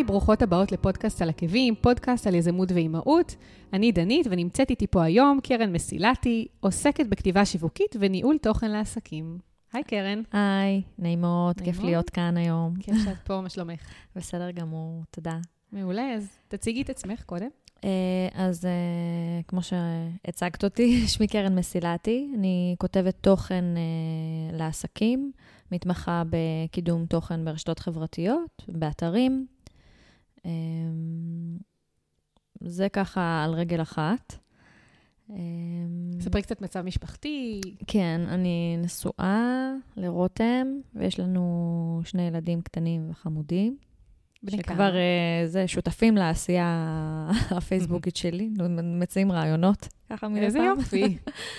היי, ברוכות הבאות לפודקאסט על עקבים, פודקאסט על יזמות ואימהות. אני דנית, ונמצאת איתי פה היום קרן מסילתי, עוסקת בכתיבה שיווקית וניהול תוכן לעסקים. היי, קרן. היי, נעים מאוד, כיף להיות כאן היום. כיף שאת פה, מה שלומך? בסדר גמור, תודה. מעולה, אז תציגי את עצמך קודם. אז כמו שהצגת אותי, שמי קרן מסילתי, אני כותבת תוכן לעסקים, מתמחה בקידום תוכן ברשתות חברתיות, באתרים. זה ככה על רגל אחת. ספרי קצת מצב משפחתי. כן, אני נשואה לרותם, ויש לנו שני ילדים קטנים וחמודים. שכבר זה, שותפים לעשייה הפייסבוקית שלי, מציעים רעיונות, ככה מדי פעם. איזה יופי.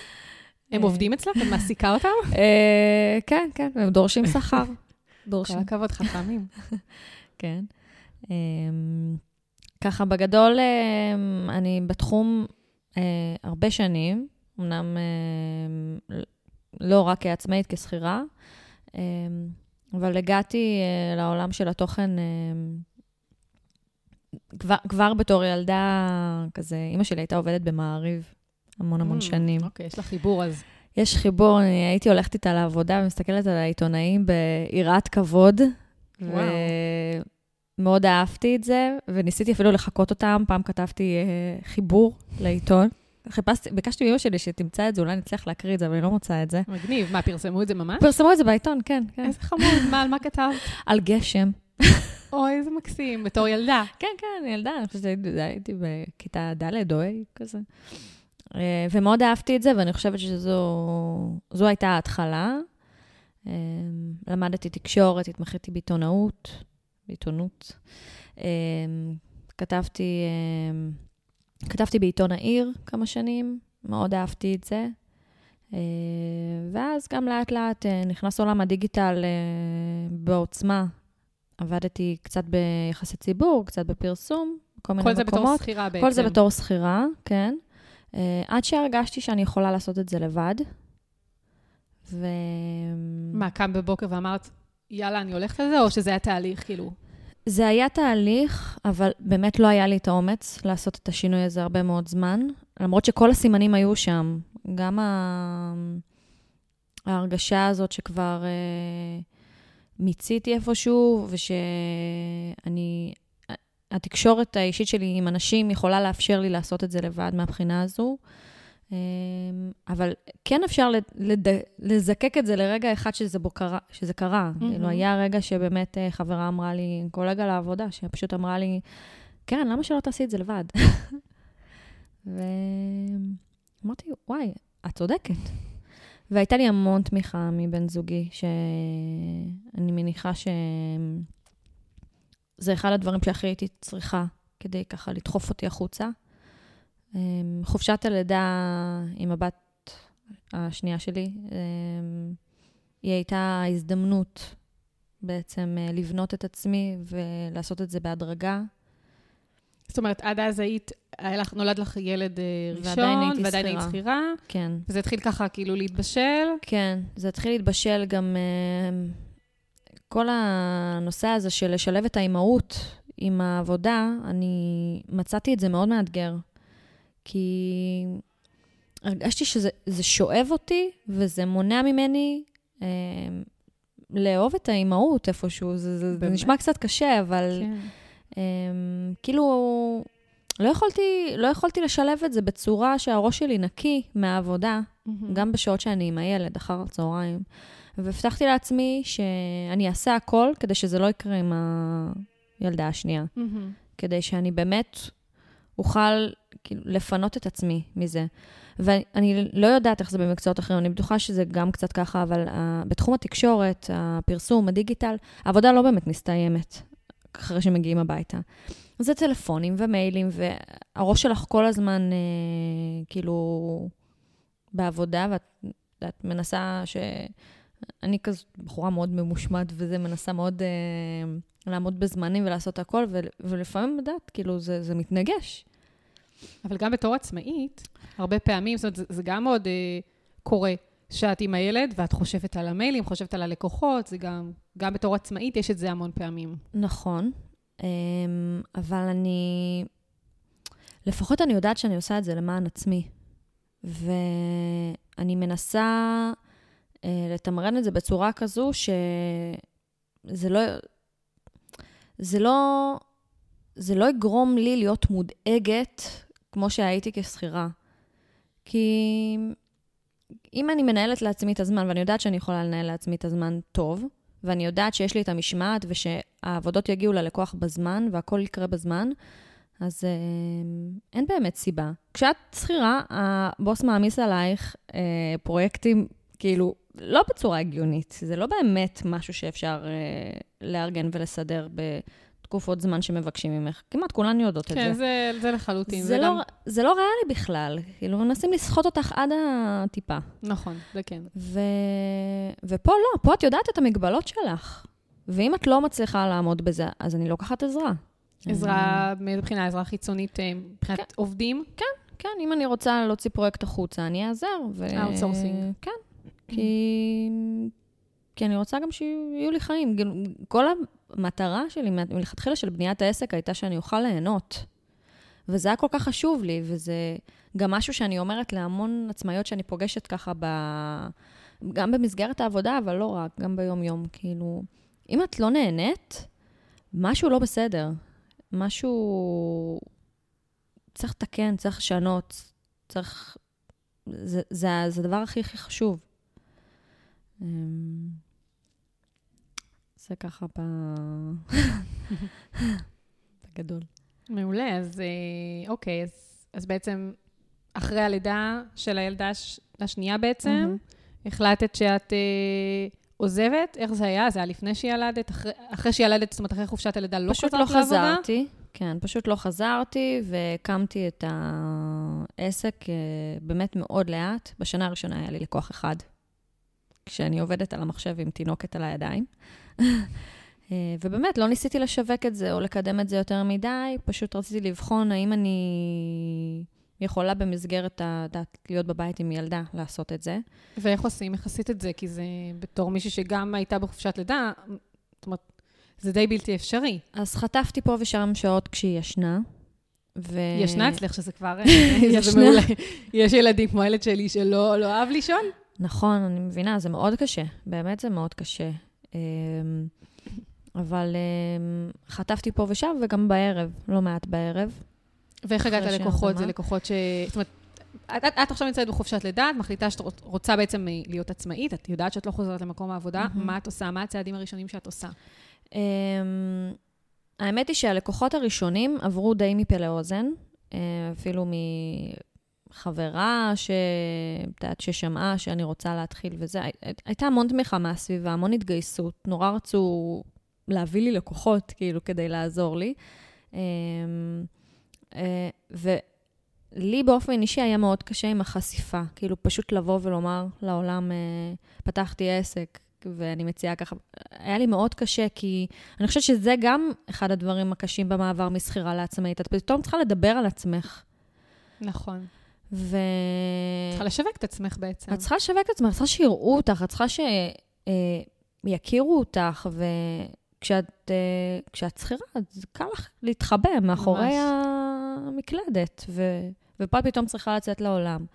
הם עובדים אצלך? את מעסיקה אותם? כן, כן, הם דורשים שכר. דורשים. כל הכבוד, חכמים. כן. ככה, בגדול, אני בתחום הרבה שנים, אמנם לא רק כעצמאית, כשכירה, אבל הגעתי לעולם של התוכן כבר, כבר בתור ילדה, כזה, אימא שלי הייתה עובדת במעריב המון המון שנים. אוקיי, יש לך חיבור אז. יש חיבור, אני הייתי הולכת איתה לעבודה ומסתכלת על העיתונאים ביראת כבוד. וואו. ומאוד אהבתי את זה, וניסיתי אפילו לחקות אותם. פעם כתבתי uh, חיבור לעיתון. חיפשתי, ביקשתי מאמא שלי שתמצא את זה, אולי נצליח להקריא את זה, אבל אני לא מוצאה את זה. מגניב. מה, פרסמו את זה ממש? פרסמו את זה בעיתון, כן, כן. איזה חמוד, מה, על מה כתבת? על גשם. אוי, איזה מקסים, בתור ילדה. כן, כן, ילדה, אני חושבת שהייתי בכיתה ד' או ה' כזה. ומאוד אהבתי את זה, ואני חושבת שזו הייתה ההתחלה. למדתי תקשורת, התמחיתי בעיתונאות, בעיתונות. כתבתי, כתבתי בעיתון העיר כמה שנים, מאוד אהבתי את זה. ואז גם לאט לאט נכנס עולם הדיגיטל בעוצמה. עבדתי קצת ביחסי ציבור, קצת בפרסום, כל מיני כל מקומות. זה בתור שכירה בעצם. כל זה בתור שכירה, כן. Uh, עד שהרגשתי שאני יכולה לעשות את זה לבד. ו... מה, קם בבוקר ואמרת, יאללה, אני הולכת לזה, או שזה היה תהליך, כאילו? זה היה תהליך, אבל באמת לא היה לי את האומץ לעשות את השינוי הזה הרבה מאוד זמן, למרות שכל הסימנים היו שם. גם ה... ההרגשה הזאת שכבר uh, מיציתי איפשהו, ושאני... התקשורת האישית שלי עם אנשים יכולה לאפשר לי לעשות את זה לבד מהבחינה הזו, אבל כן אפשר לד... לזקק את זה לרגע אחד שזה, קרה, שזה קרה. Mm-hmm. כאילו, היה רגע שבאמת חברה אמרה לי, קולגה לעבודה, שפשוט אמרה לי, כן, למה שלא תעשי את זה לבד? ואמרתי, וואי, את צודקת. והייתה לי המון תמיכה מבן זוגי, שאני מניחה ש... זה אחד הדברים שהכי הייתי צריכה כדי ככה לדחוף אותי החוצה. חופשת הלידה עם הבת השנייה שלי, היא הייתה הזדמנות בעצם לבנות את עצמי ולעשות את זה בהדרגה. זאת אומרת, עד אז היית, לך, נולד לך ילד ראשון, ועדיין היית שכירה. כן. וזה התחיל ככה כאילו להתבשל. כן, זה התחיל להתבשל גם... כל הנושא הזה של לשלב את האימהות עם העבודה, אני מצאתי את זה מאוד מאתגר. כי הרגשתי שזה שואב אותי, וזה מונע ממני אה, לאהוב את האימהות איפשהו. זה, זה, זה נשמע קצת קשה, אבל כן. אה, כאילו, לא יכולתי, לא יכולתי לשלב את זה בצורה שהראש שלי נקי מהעבודה, mm-hmm. גם בשעות שאני עם הילד, אחר הצהריים. והבטחתי לעצמי שאני אעשה הכל כדי שזה לא יקרה עם הילדה השנייה. Mm-hmm. כדי שאני באמת אוכל כאילו, לפנות את עצמי מזה. ואני לא יודעת איך זה במקצועות אחרים, אני בטוחה שזה גם קצת ככה, אבל uh, בתחום התקשורת, הפרסום, הדיגיטל, העבודה לא באמת מסתיימת אחרי שמגיעים הביתה. זה טלפונים ומיילים, והראש שלך כל הזמן uh, כאילו בעבודה, ואת את מנסה ש... אני כזאת בחורה מאוד ממושמעת וזה, מנסה מאוד אה, לעמוד בזמנים ולעשות הכל, ו- ולפעמים, יודעת, כאילו, זה, זה מתנגש. אבל גם בתור עצמאית, הרבה פעמים, זאת אומרת, זה, זה גם מאוד אה, קורה, שאת עם הילד ואת חושבת על המיילים, חושבת על הלקוחות, זה גם, גם בתור עצמאית יש את זה המון פעמים. נכון. אמ, אבל אני... לפחות אני יודעת שאני עושה את זה למען עצמי. ואני מנסה אה, לתמרן את זה בצורה כזו שזה לא... זה לא... זה לא יגרום לי להיות מודאגת כמו שהייתי כשכירה. כי אם אני מנהלת לעצמי את הזמן, ואני יודעת שאני יכולה לנהל לעצמי את הזמן טוב, ואני יודעת שיש לי את המשמעת ושהעבודות יגיעו ללקוח בזמן והכול יקרה בזמן, אז אה, אין באמת סיבה. כשאת שכירה, הבוס מעמיס עלייך אה, פרויקטים, כאילו, לא בצורה הגיונית. זה לא באמת משהו שאפשר אה, לארגן ולסדר בתקופות זמן שמבקשים ממך. כמעט כולן יודעות כן, את זה. כן, זה, זה לחלוטין. זה, זה לא, גם... זה לא ריאלי בכלל. כאילו, מנסים לסחוט אותך עד הטיפה. נכון, זה כן. ו... ופה לא, פה את יודעת את המגבלות שלך. ואם את לא מצליחה לעמוד בזה, אז אני לוקחת עזרה. עזרה, מאיזה בחינה? עזרה חיצונית אה, מבחינת כן. עובדים? כן, כן, אם אני רוצה להוציא פרויקט החוצה, אני אעזר. ו... outsourcing. כן, כי... כי אני רוצה גם שיהיו לי חיים. כל המטרה שלי מלכתחילה של בניית העסק הייתה שאני אוכל ליהנות. וזה היה כל כך חשוב לי, וזה גם משהו שאני אומרת להמון עצמאיות שאני פוגשת ככה ב... גם במסגרת העבודה, אבל לא רק, גם ביום-יום. כאילו, אם את לא נהנית, משהו לא בסדר. משהו... צריך לתקן, צריך לשנות, צריך... זה, זה, זה הדבר הכי הכי חשוב. זה ככה ב... בגדול. מעולה, אז אוקיי, אז, אז בעצם אחרי הלידה של הילדה השנייה בעצם, mm-hmm. החלטת שאת אה, עוזבת? איך זה היה? זה היה לפני שילדת? אחרי, אחרי שילדת, זאת אומרת, אחרי חופשת הלידה לא חזרת לעבודה? פשוט לא חזרתי. כן, פשוט לא חזרתי והקמתי את העסק אה, באמת מאוד לאט. בשנה הראשונה היה לי לקוח אחד, כשאני עובדת על המחשב עם תינוקת על הידיים. אה, ובאמת, לא ניסיתי לשווק את זה או לקדם את זה יותר מדי, פשוט רציתי לבחון האם אני יכולה במסגרת, הדת, להיות בבית עם ילדה, לעשות את זה. ואיך עושים? עשית את זה? כי זה בתור מישהי שגם הייתה בחופשת לידה, זאת אומרת, זה די בלתי אפשרי. אז חטפתי פה ושם שעות כשהיא ישנה. ו... ישנה אצלך, שזה כבר... ישנה. יש ילדים כמו הילד שלי שלא לא אהב לישון? נכון, אני מבינה, זה מאוד קשה. באמת זה מאוד קשה. אמ, אבל אמ, חטפתי פה ושם, וגם בערב, לא מעט בערב. ואיך הגעת ללקוחות? זה לקוחות ש... זאת אומרת, את, את, את עכשיו נמצאת בחופשת לידה, את מחליטה שאת רוצה בעצם להיות עצמאית, את יודעת שאת לא חוזרת למקום העבודה, mm-hmm. מה את עושה? מה הצעדים הראשונים שאת עושה? Um, האמת היא שהלקוחות הראשונים עברו די מפה לאוזן, אה, אפילו מחברה ש... ששמעה שאני רוצה להתחיל וזה. הייתה המון תמיכה מהסביבה, המון התגייסות, נורא רצו להביא לי לקוחות, כאילו, כדי לעזור לי. אמ, אה, ולי באופן אישי היה מאוד קשה עם החשיפה, כאילו, פשוט לבוא ולומר לעולם, אה, פתחתי עסק, ואני מציעה ככה, היה לי מאוד קשה, כי אני חושבת שזה גם אחד הדברים הקשים במעבר משכירה לעצמאית. את פתאום צריכה לדבר על עצמך. נכון. ו... צריכה לשווק את עצמך בעצם. את צריכה לשווק את עצמך, את צריכה שיראו אותך, את צריכה שיכירו אה, אותך, וכשאת כשאת שכירה, אז קל לך להתחבא מאחורי ממש. המקלדת, ו... ופה פתאום צריכה לצאת לעולם.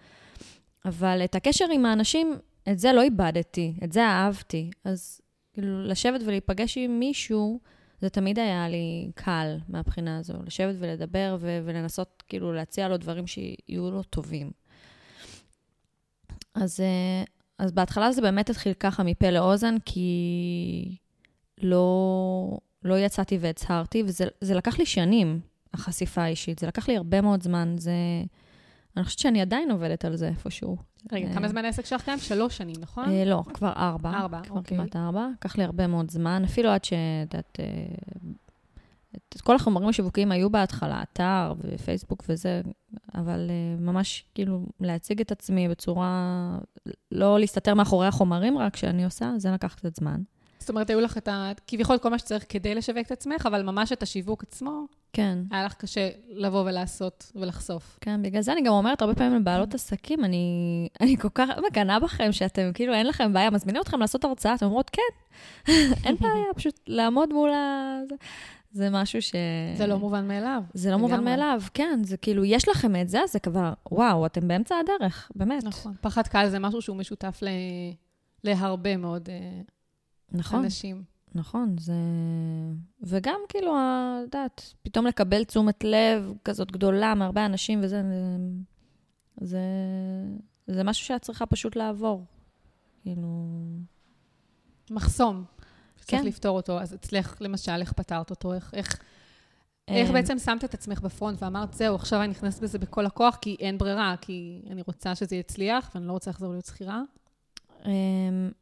אבל את הקשר עם האנשים, את זה לא איבדתי, את זה אהבתי. אז כאילו, לשבת ולהיפגש עם מישהו, זה תמיד היה לי קל מהבחינה הזו, לשבת ולדבר ו- ולנסות כאילו להציע לו דברים שיהיו לו טובים. אז, אה, אז בהתחלה זה באמת התחיל ככה מפה לאוזן, כי לא, לא יצאתי והצהרתי, וזה לקח לי שנים, החשיפה האישית. זה לקח לי הרבה מאוד זמן. זה... אני חושבת שאני עדיין עובדת על זה איפשהו. רגע, כמה זמן העסק שלך כאן? שלוש שנים, נכון? אה, לא, כבר ארבע. ארבע, כבר אוקיי. כמעט ארבע. לקח לי הרבה מאוד זמן, אפילו עד שאת... אה, את כל החומרים השיווקיים היו בהתחלה, אתר ופייסבוק וזה, אבל uh, ממש כאילו להציג את עצמי בצורה, לא להסתתר מאחורי החומרים רק שאני עושה, זה לקח קצת זמן. זאת אומרת, היו לך את ה... כביכול כל מה שצריך כדי לשווק את עצמך, אבל ממש את השיווק עצמו, כן. היה לך קשה לבוא ולעשות ולחשוף. כן, בגלל זה אני גם אומרת הרבה פעמים לבעלות עסקים, אני, אני כל כך מקנאה בכם, שאתם כאילו, אין לכם בעיה, מזמינים אתכם לעשות הרצאה, אתם אומרות, כן, אין בעיה, פשוט לעמוד מול ה... זה משהו ש... זה לא מובן מאליו. זה לא מובן. מאליו, כן. זה כאילו, יש לכם את זה, זה כבר, וואו, אתם באמצע הדרך, באמת. נכון. פחד קל זה משהו שהוא משותף ל... להרבה מאוד אה, נכון, אנשים. נכון, זה... וגם כאילו, את יודעת, פתאום לקבל תשומת לב כזאת גדולה מהרבה אנשים וזה, זה, זה משהו שאת צריכה פשוט לעבור. כאילו... מחסום. כן. לפתור אותו. אז אצלך, למשל, איך פתרת אותו? איך, איך, איך אה, בעצם שמת את עצמך בפרונט ואמרת, זהו, עכשיו אני נכנסת בזה בכל הכוח, כי אין ברירה, כי אני רוצה שזה יצליח, ואני לא רוצה לחזור להיות שכירה? אמ,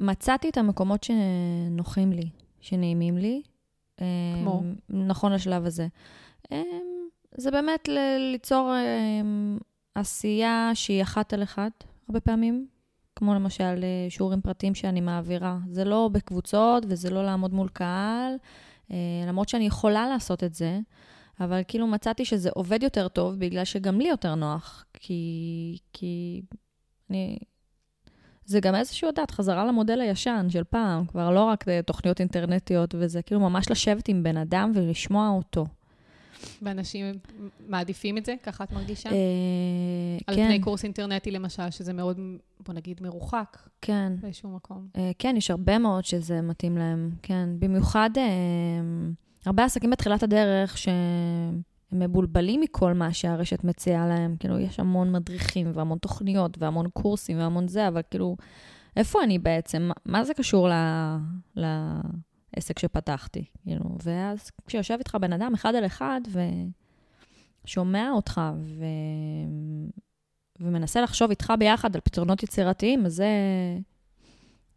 מצאתי את המקומות שנוחים לי, שנעימים לי. אמ, כמו? נכון לשלב הזה. אמ, זה באמת ל- ליצור אמ, עשייה שהיא אחת על אחד, הרבה פעמים. כמו למשל אה, שיעורים פרטיים שאני מעבירה. זה לא בקבוצות וזה לא לעמוד מול קהל, אה, למרות שאני יכולה לעשות את זה, אבל כאילו מצאתי שזה עובד יותר טוב בגלל שגם לי יותר נוח. כי, כי אני, זה גם איזשהו, יודעת, חזרה למודל הישן של פעם, כבר לא רק אה, תוכניות אינטרנטיות, וזה כאילו ממש לשבת עם בן אדם ולשמוע אותו. ואנשים מעדיפים את זה? ככה את מרגישה? אה, על כן, פני קורס אינטרנטי, למשל, שזה מאוד, בוא נגיד, מרוחק כן. באיזשהו מקום. אה, כן, יש הרבה מאוד שזה מתאים להם, כן. במיוחד הרבה עסקים בתחילת הדרך שהם מבולבלים מכל מה שהרשת מציעה להם. כאילו, יש המון מדריכים והמון תוכניות והמון קורסים והמון זה, אבל כאילו, איפה אני בעצם? מה- זה קשור ל... לעסק שפתחתי? כאילו, ואז כשיושב איתך בן אדם אחד על אחד ושומע אותך ו... ומנסה לחשוב איתך ביחד על פתרונות יצירתיים, אז זה...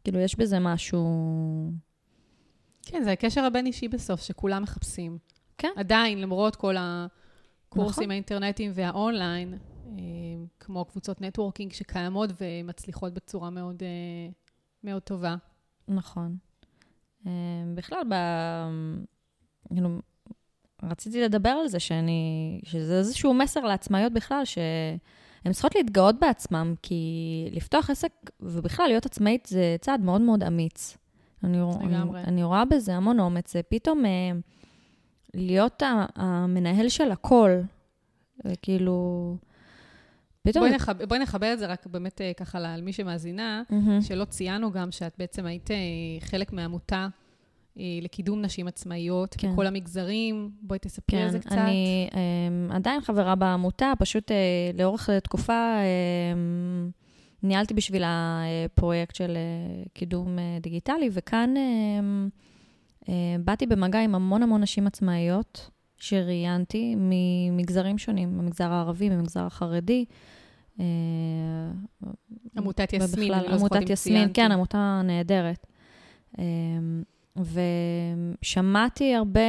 כאילו, יש בזה משהו... כן, זה הקשר הבין-אישי בסוף, שכולם מחפשים. כן. עדיין, למרות כל הקורסים נכון. האינטרנטיים והאונליין, אה, כמו קבוצות נטוורקינג שקיימות ומצליחות בצורה מאוד, אה, מאוד טובה. נכון. אה, בכלל, ב... כאילו, רציתי לדבר על זה, שאני... שזה איזשהו מסר לעצמאיות בכלל, שהן צריכות להתגאות בעצמם, כי לפתוח עסק ובכלל להיות עצמאית זה צעד מאוד מאוד אמיץ. אני, לגמרי. אני, אני רואה בזה המון אומץ. פתאום אה, להיות המנהל של הכל, וכאילו... פתאום... בואי נחבר, בואי נחבר את זה רק באמת אה, ככה על מי שמאזינה, מהמם. שלא ציינו גם שאת בעצם היית אה, חלק מעמותה אה, לקידום נשים עצמאיות כן. בכל המגזרים. בואי תספרי על כן, זה קצת. אני um, עדיין חברה בעמותה, פשוט uh, לאורך תקופה um, ניהלתי בשבילה uh, פרויקט של uh, קידום uh, דיגיטלי, וכאן um, uh, באתי במגע עם המון המון נשים עצמאיות שראיינתי ממגזרים שונים, במגזר הערבי, במגזר החרדי. uh, עמותת יסמין, אני לא זוכרת אם עמותת יסמין. כן, עמותה נהדרת. אמ, ושמעתי הרבה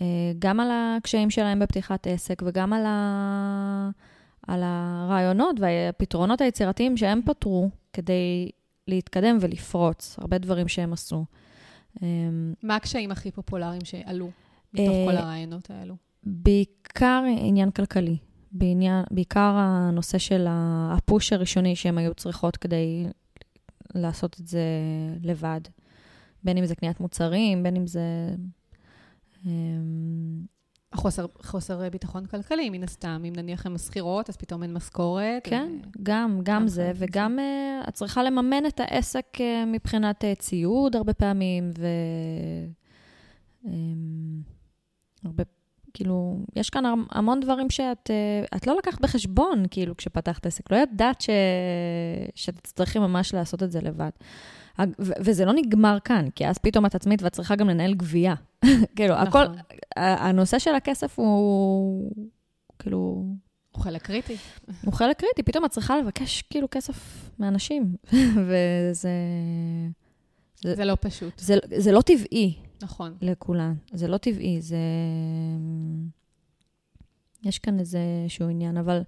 אה, גם על הקשיים שלהם בפתיחת עסק וגם על, ה... על הרעיונות והפתרונות היצירתיים שהם פתרו כדי להתקדם ולפרוץ, הרבה דברים שהם עשו. אמ, מה הקשיים הכי פופולריים שעלו מתוך אה, כל הרעיונות האלו? בעיקר עניין כלכלי. בעניין, בעיקר הנושא של הפוש הראשוני שהן היו צריכות כדי לעשות את זה לבד. בין אם זה קניית מוצרים, בין אם זה... אמ, החוסר חוסר ביטחון כלכלי, מן הסתם. אם נניח הן משכירות, אז פתאום אין משכורת. כן, אה, גם, גם זה, חלק מזה. וגם uh, את צריכה לממן את העסק uh, מבחינת ציוד הרבה פעמים, ו... Um, הרבה, כאילו, יש כאן המון דברים שאת את לא לקחת בחשבון, כאילו, כשפתחת עסק. לא ידעת ש... שתצטרכי ממש לעשות את זה לבד. וזה לא נגמר כאן, כי אז פתאום את עצמית ואת צריכה גם לנהל גבייה. כאילו, הכל, נכון. הנושא של הכסף הוא, כאילו, הוא חלק קריטי. הוא חלק קריטי, פתאום את צריכה לבקש כאילו כסף מאנשים, וזה זה- זה לא פשוט. זה, זה לא טבעי נכון. לכולן, זה לא טבעי, זה... יש כאן איזשהו עניין, אבל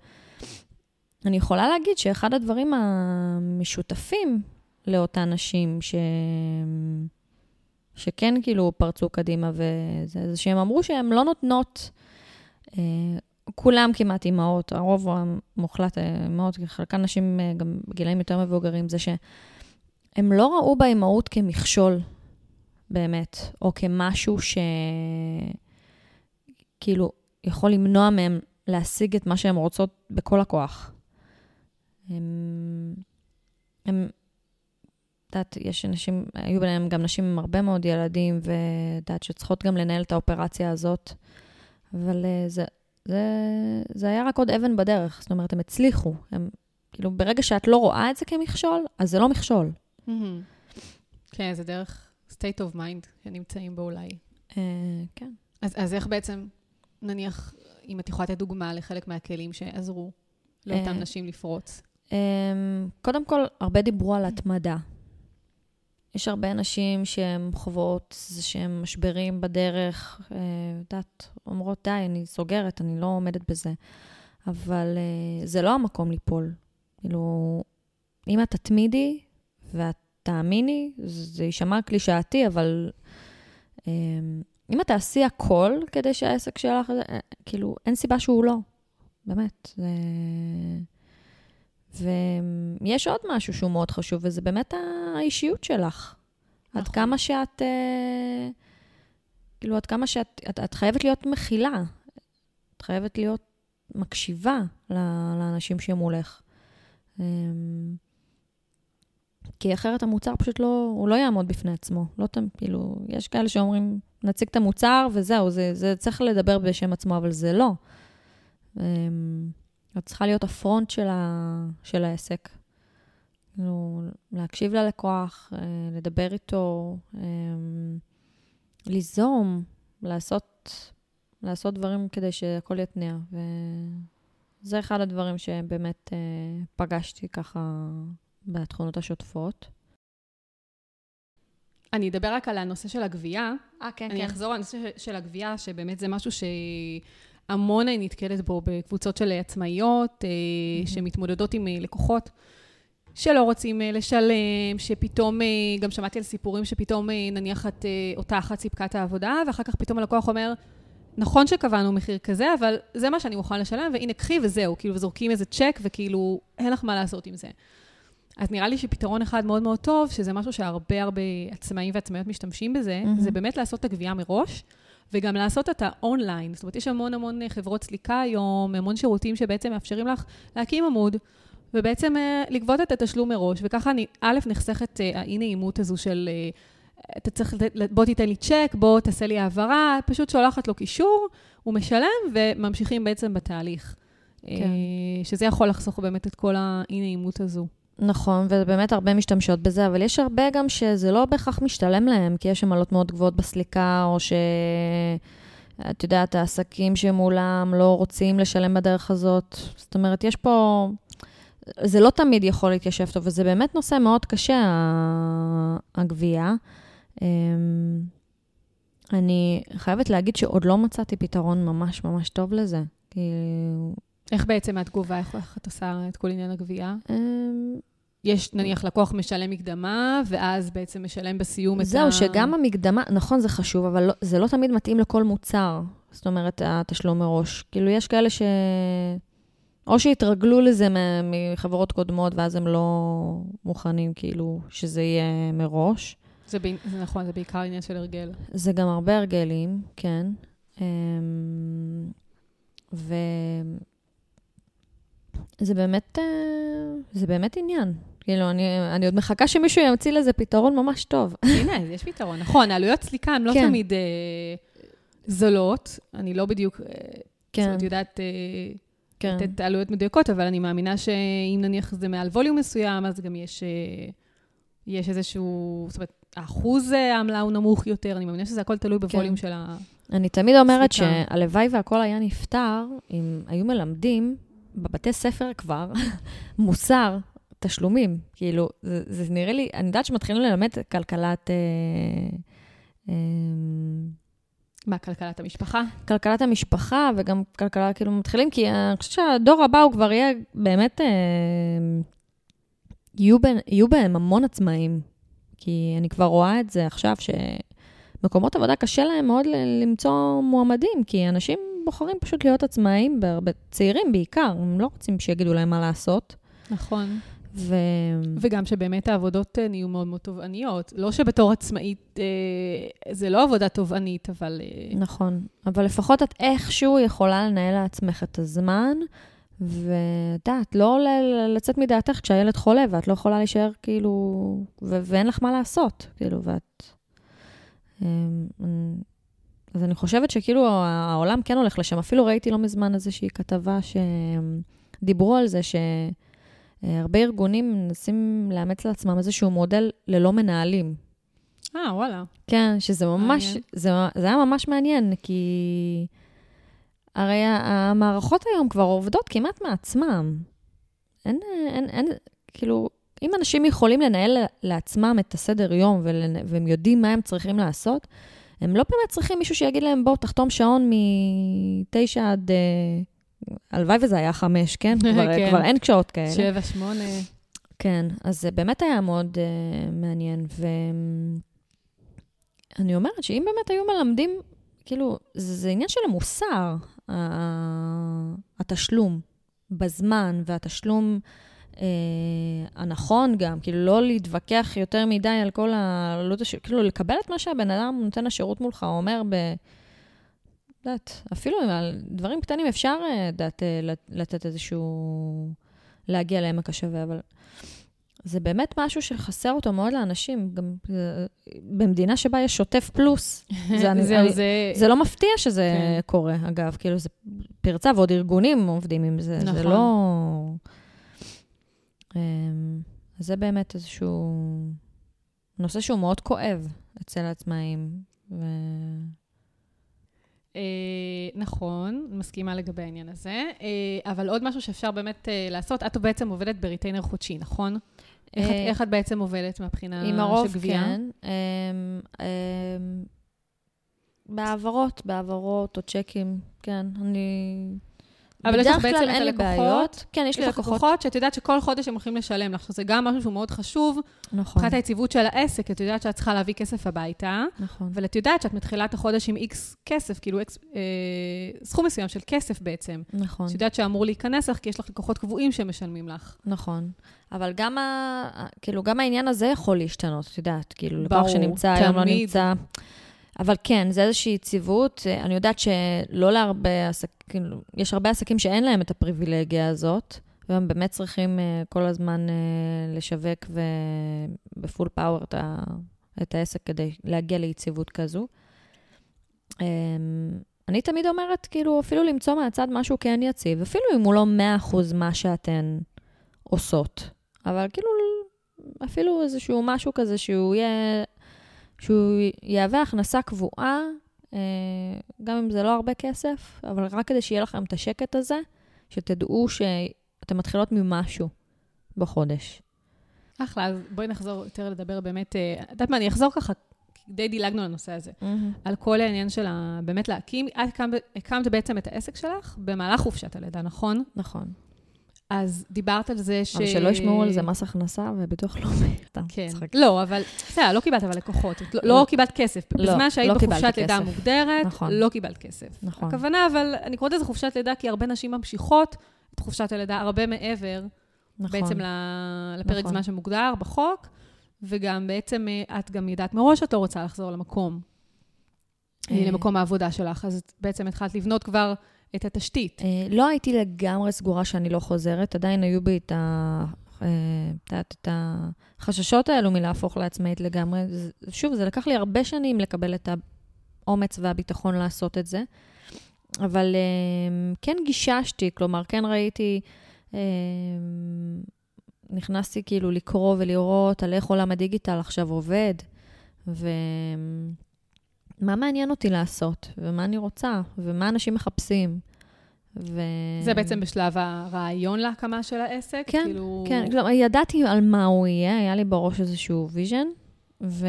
אני יכולה להגיד שאחד הדברים המשותפים לאותן נשים ש... שכן כאילו פרצו קדימה, וזה זה שהם אמרו שהן לא נותנות, אה, כולם כמעט אימהות, הרוב המוחלט אה, אימהות, חלקן נשים אה, גם בגילאים יותר מבוגרים, זה שהם לא ראו באימהות כמכשול. באמת, או כמשהו ש... כאילו, יכול למנוע מהם להשיג את מה שהן רוצות בכל הכוח. הם... הם... את יודעת, יש אנשים, היו ביניהם גם נשים עם הרבה מאוד ילדים, ואת יודעת, שצריכות גם לנהל את האופרציה הזאת, אבל uh, זה, זה, זה היה רק עוד אבן בדרך. זאת אומרת, הם הצליחו. הם, כאילו, ברגע שאת לא רואה את זה כמכשול, אז זה לא מכשול. כן, זה דרך state of mind שנמצאים בו אולי. Uh, כן. אז, אז איך בעצם, נניח, אם את יכולה לתת דוגמה לחלק מהכלים שעזרו לאותן אה, נשים לפרוץ? Um, קודם כל, הרבה דיברו על התמדה. יש הרבה נשים שהן חוות איזה שהם משברים בדרך, את uh, יודעת, אומרות, די, אני סוגרת, אני לא עומדת בזה. אבל uh, זה לא המקום ליפול. כאילו, אם את תתמידי ואת תאמיני, זה יישמע קלישאתי, אבל um, אם את תעשי הכל כדי שהעסק שלך, אה, כאילו, אין סיבה שהוא לא. באמת. זה... ויש עוד משהו שהוא מאוד חשוב, וזה באמת האישיות שלך. נכון. עד כמה שאת, אה, כאילו, עד כמה שאת, את, את חייבת להיות מכילה. את חייבת להיות מקשיבה לאנשים שמולך. אמ, כי אחרת המוצר פשוט לא, הוא לא יעמוד בפני עצמו. לא תמיד, כאילו, יש כאלה שאומרים, נציג את המוצר וזהו, זה, זה צריך לדבר בשם עצמו, אבל זה לא. אמ, את צריכה להיות הפרונט של, ה, של העסק. כאילו, להקשיב ללקוח, אה, לדבר איתו, אמ, ליזום, לעשות, לעשות דברים כדי שהכל יתניע. וזה אחד הדברים שבאמת אה, פגשתי ככה בתכונות השוטפות. אני אדבר רק על הנושא של הגבייה. אה, כן, אני אחזור לנושא של הגבייה, שבאמת זה משהו שהמון אני נתקלת בו בקבוצות של עצמאיות, mm-hmm. שמתמודדות עם לקוחות. שלא רוצים לשלם, שפתאום, גם שמעתי על סיפורים שפתאום נניח את, אותה אחת סיפקה את העבודה, ואחר כך פתאום הלקוח אומר, נכון שקבענו מחיר כזה, אבל זה מה שאני מוכן לשלם, והנה קחי וזהו, כאילו, זורקים איזה צ'ק, וכאילו, אין לך מה לעשות עם זה. אז נראה לי שפתרון אחד מאוד מאוד טוב, שזה משהו שהרבה הרבה עצמאים ועצמאיות משתמשים בזה, mm-hmm. זה באמת לעשות את הגבייה מראש, וגם לעשות אותה אונליין. זאת אומרת, יש המון המון חברות סליקה היום, המון שירותים שבעצם מאפשרים לך להקים עמוד, ובעצם uh, לגבות את התשלום מראש, וככה אני, א', נחסכת uh, האי-נעימות הזו של... אתה צריך, בוא תיתן לי צ'ק, בוא תעשה לי העברה, פשוט שולחת לו קישור, הוא משלם, וממשיכים בעצם בתהליך. כן. שזה יכול לחסוך באמת את כל האי-נעימות הזו. נכון, ובאמת הרבה משתמשות בזה, אבל יש הרבה גם שזה לא בהכרח משתלם להם, כי יש עמלות מאוד גבוהות בסליקה, או ש... את יודעת, העסקים שמולם לא רוצים לשלם בדרך הזאת. זאת אומרת, יש פה... זה לא תמיד יכול להתיישב טוב, וזה באמת נושא מאוד קשה, הגבייה. אמ, אני חייבת להגיד שעוד לא מצאתי פתרון ממש ממש טוב לזה. כאילו... איך בעצם התגובה, איך, איך את עושה את כל עניין הגבייה? אמ, יש נניח לקוח משלם מקדמה, ואז בעצם משלם בסיום את ה... זהו, שגם המקדמה, נכון, זה חשוב, אבל לא, זה לא תמיד מתאים לכל מוצר. זאת אומרת, התשלום מראש. כאילו, יש כאלה ש... או שהתרגלו לזה מחברות קודמות, ואז הם לא מוכנים, כאילו, שזה יהיה מראש. זה, ב... זה נכון, זה בעיקר עניין של הרגל. זה גם הרבה הרגלים, כן. אמ, ו... זה באמת, אה, זה באמת עניין. כאילו, אני, אני עוד מחכה שמישהו ימציא לזה פתרון ממש טוב. הנה, יש פתרון. נכון, העלויות סליקה הן לא כן. תמיד אה, זולות. אני לא בדיוק, אה, כן. זאת אומרת, יודעת אה, כן. לתת עלויות מדויקות, אבל אני מאמינה שאם נניח זה מעל ווליום מסוים, אז גם יש, אה, יש איזשהו, זאת אומרת, האחוז העמלה הוא נמוך יותר, אני מאמינה שזה הכל תלוי בווליום כן. של הסליקה. אני תמיד אומרת שהלוואי והכל היה נפתר, אם היו מלמדים בבתי ספר כבר מוסר תשלומים. כאילו, זה, זה נראה לי, אני יודעת שמתחילים ללמד כלכלת... אה, אה, מה, כלכלת המשפחה? כלכלת המשפחה, וגם כלכלה, כאילו, מתחילים, כי אני חושבת שהדור הבא הוא כבר יהיה באמת, אה, יהיו, בין, יהיו בהם המון עצמאים. כי אני כבר רואה את זה עכשיו, שמקומות עבודה קשה להם מאוד למצוא מועמדים, כי אנשים בוחרים פשוט להיות עצמאים, בהרבה, צעירים בעיקר, הם לא רוצים שיגידו להם מה לעשות. נכון. ו... וגם שבאמת העבודות אה, נהיו מאוד מאוד תובעניות. לא שבתור עצמאית אה, זה לא עבודה תובענית, אבל... אה... נכון, אבל לפחות את איכשהו יכולה לנהל לעצמך את הזמן, ואת יודעת, לא ל- לצאת מדעתך כשהילד חולה, ואת לא יכולה להישאר כאילו, ו- ואין לך מה לעשות, כאילו, ואת... אמ, אז אני חושבת שכאילו העולם כן הולך לשם. אפילו ראיתי לא מזמן איזושהי כתבה שדיברו על זה, שהרבה ארגונים מנסים לאמץ לעצמם איזשהו מודל ללא מנהלים. אה, וואלה. כן, שזה ממש, זה, זה היה ממש מעניין, כי הרי המערכות היום כבר עובדות כמעט מעצמם. אין, אין, אין, כאילו, אם אנשים יכולים לנהל לעצמם את הסדר יום והם יודעים מה הם צריכים לעשות, הם לא באמת צריכים מישהו שיגיד להם, בוא, תחתום שעון מ-9 עד... Uh, הלוואי וזה היה חמש, כן? כבר, כן. כבר אין שעות כאלה. שבע, שמונה. כן, אז זה באמת היה מאוד uh, מעניין. ואני אומרת שאם באמת היו מלמדים, כאילו, זה, זה עניין של המוסר, התשלום בזמן והתשלום אה, הנכון גם, כאילו לא להתווכח יותר מדי על כל העלות, הש... כאילו לקבל את מה שהבן אדם נותן השירות מולך, אומר ב... יודעת, אפילו על דברים קטנים אפשר, יודעת, אה, לתת איזשהו... להגיע לעמק השווה, אבל זה באמת משהו שחסר אותו מאוד לאנשים, גם במדינה שבה יש שוטף פלוס. זה, אני, זה, אני, זה... זה לא מפתיע שזה כן. קורה, אגב, כאילו זה פרצה, ועוד ארגונים עובדים עם זה, נכון. זה לא... אמ, אז זה באמת איזשהו נושא שהוא מאוד כואב אצל העצמאים. ו... Uh, נכון, מסכימה לגבי העניין הזה, uh, אבל עוד משהו שאפשר באמת uh, לעשות, את בעצם עובדת בריטיינר חודשי, נכון? איך, את, איך את בעצם עובדת מהבחינה של גבייה? עם הרוב, כן. Um, um, בהעברות, בהעברות או צ'קים, כן. אני אבל יש לך בעצם את הלקוחות. כן, יש לי לקוחות. יש לך לקוחות שאת יודעת שכל חודש הם הולכים לשלם לך, שזה גם משהו שהוא מאוד חשוב. נכון. מבחינת היציבות של העסק, את יודעת שאת צריכה להביא כסף הביתה. נכון. אבל את יודעת שאת מתחילה את החודש עם איקס כסף, כאילו איקס, אה, סכום מסוים של כסף בעצם. נכון. את יודעת שאמור להיכנס לך, כי יש לך לקוחות קבועים שמשלמים לך. נכון. אבל גם, ה, כאילו, גם העניין הזה יכול להשתנות, את יודעת, כאילו, לקוח שנמצא היום לא נמצא. אבל כן, זה איזושהי יציבות. אני יודעת שלא להרבה עסקים, יש הרבה עסקים שאין להם את הפריבילגיה הזאת, והם באמת צריכים uh, כל הזמן uh, לשווק בפול פאוור את, את העסק כדי להגיע ליציבות כזו. Um, אני תמיד אומרת, כאילו, אפילו למצוא מהצד משהו כן יציב, אפילו אם הוא לא 100% מה שאתן עושות, אבל כאילו, אפילו איזשהו משהו כזה שהוא יהיה שהוא יהווה הכנסה קבועה, אה, גם אם זה לא הרבה כסף, אבל רק כדי שיהיה לכם את השקט הזה, שתדעו שאתם מתחילות ממשהו בחודש. אחלה, אז בואי נחזור יותר לדבר באמת, אה, את יודעת מה, אני אחזור ככה, די דילגנו לנושא הזה, mm-hmm. על כל העניין של באמת להקים, את הקמת, הקמת בעצם את העסק שלך במהלך חופשת הלידה, נכון? נכון. אז דיברת על זה ש... אבל שלא ישמעו על זה מס הכנסה וביטוח לאומי. כן. לא, אבל בסדר, לא קיבלת אבל לקוחות. לא, לא קיבלת כסף. לא, בזמן שהיית לא בחופשת לידה מוגדרת, נכון. לא קיבלת כסף. נכון. הכוונה, אבל אני קוראת לזה חופשת לידה, כי הרבה נשים ממשיכות את חופשת הלידה הרבה מעבר, נכון. בעצם לפרק נכון. זמן שמוגדר בחוק, וגם בעצם את גם יודעת מראש שאת לא רוצה לחזור למקום, אה. למקום העבודה שלך, אז בעצם התחלת לבנות כבר... את התשתית. אה, לא הייתי לגמרי סגורה שאני לא חוזרת, עדיין היו בי את ה... אה, את החששות האלו מלהפוך לעצמאית לגמרי. שוב, זה לקח לי הרבה שנים לקבל את האומץ והביטחון לעשות את זה, אבל אה, כן גיששתי, כלומר, כן ראיתי, נכנסתי כאילו לקרוא ולראות על איך עולם הדיגיטל עכשיו עובד, ו... מה מעניין אותי לעשות, ומה אני רוצה, ומה אנשים מחפשים. ו... זה בעצם בשלב הרעיון להקמה של העסק? כן, כאילו... כן. כלומר, ידעתי על מה הוא יהיה, היה לי בראש איזשהו vision, ו...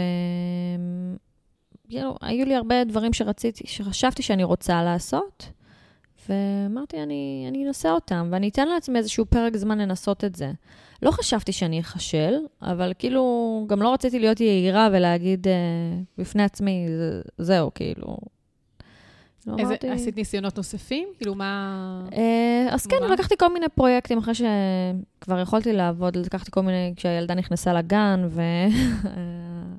כאילו, היו לי הרבה דברים שרציתי, שחשבתי שאני רוצה לעשות, ואמרתי, אני, אני אנסה אותם, ואני אתן לעצמי איזשהו פרק זמן לנסות את זה. לא חשבתי שאני אכשל, אבל כאילו, גם לא רציתי להיות יהירה ולהגיד uh, בפני עצמי, זה, זהו, כאילו. איזה, אמרתי... עשית ניסיונות נוספים? כאילו, מה... אה, אז כן, מה? לקחתי כל מיני פרויקטים אחרי שכבר יכולתי לעבוד, לקחתי כל מיני, כשהילדה נכנסה לגן,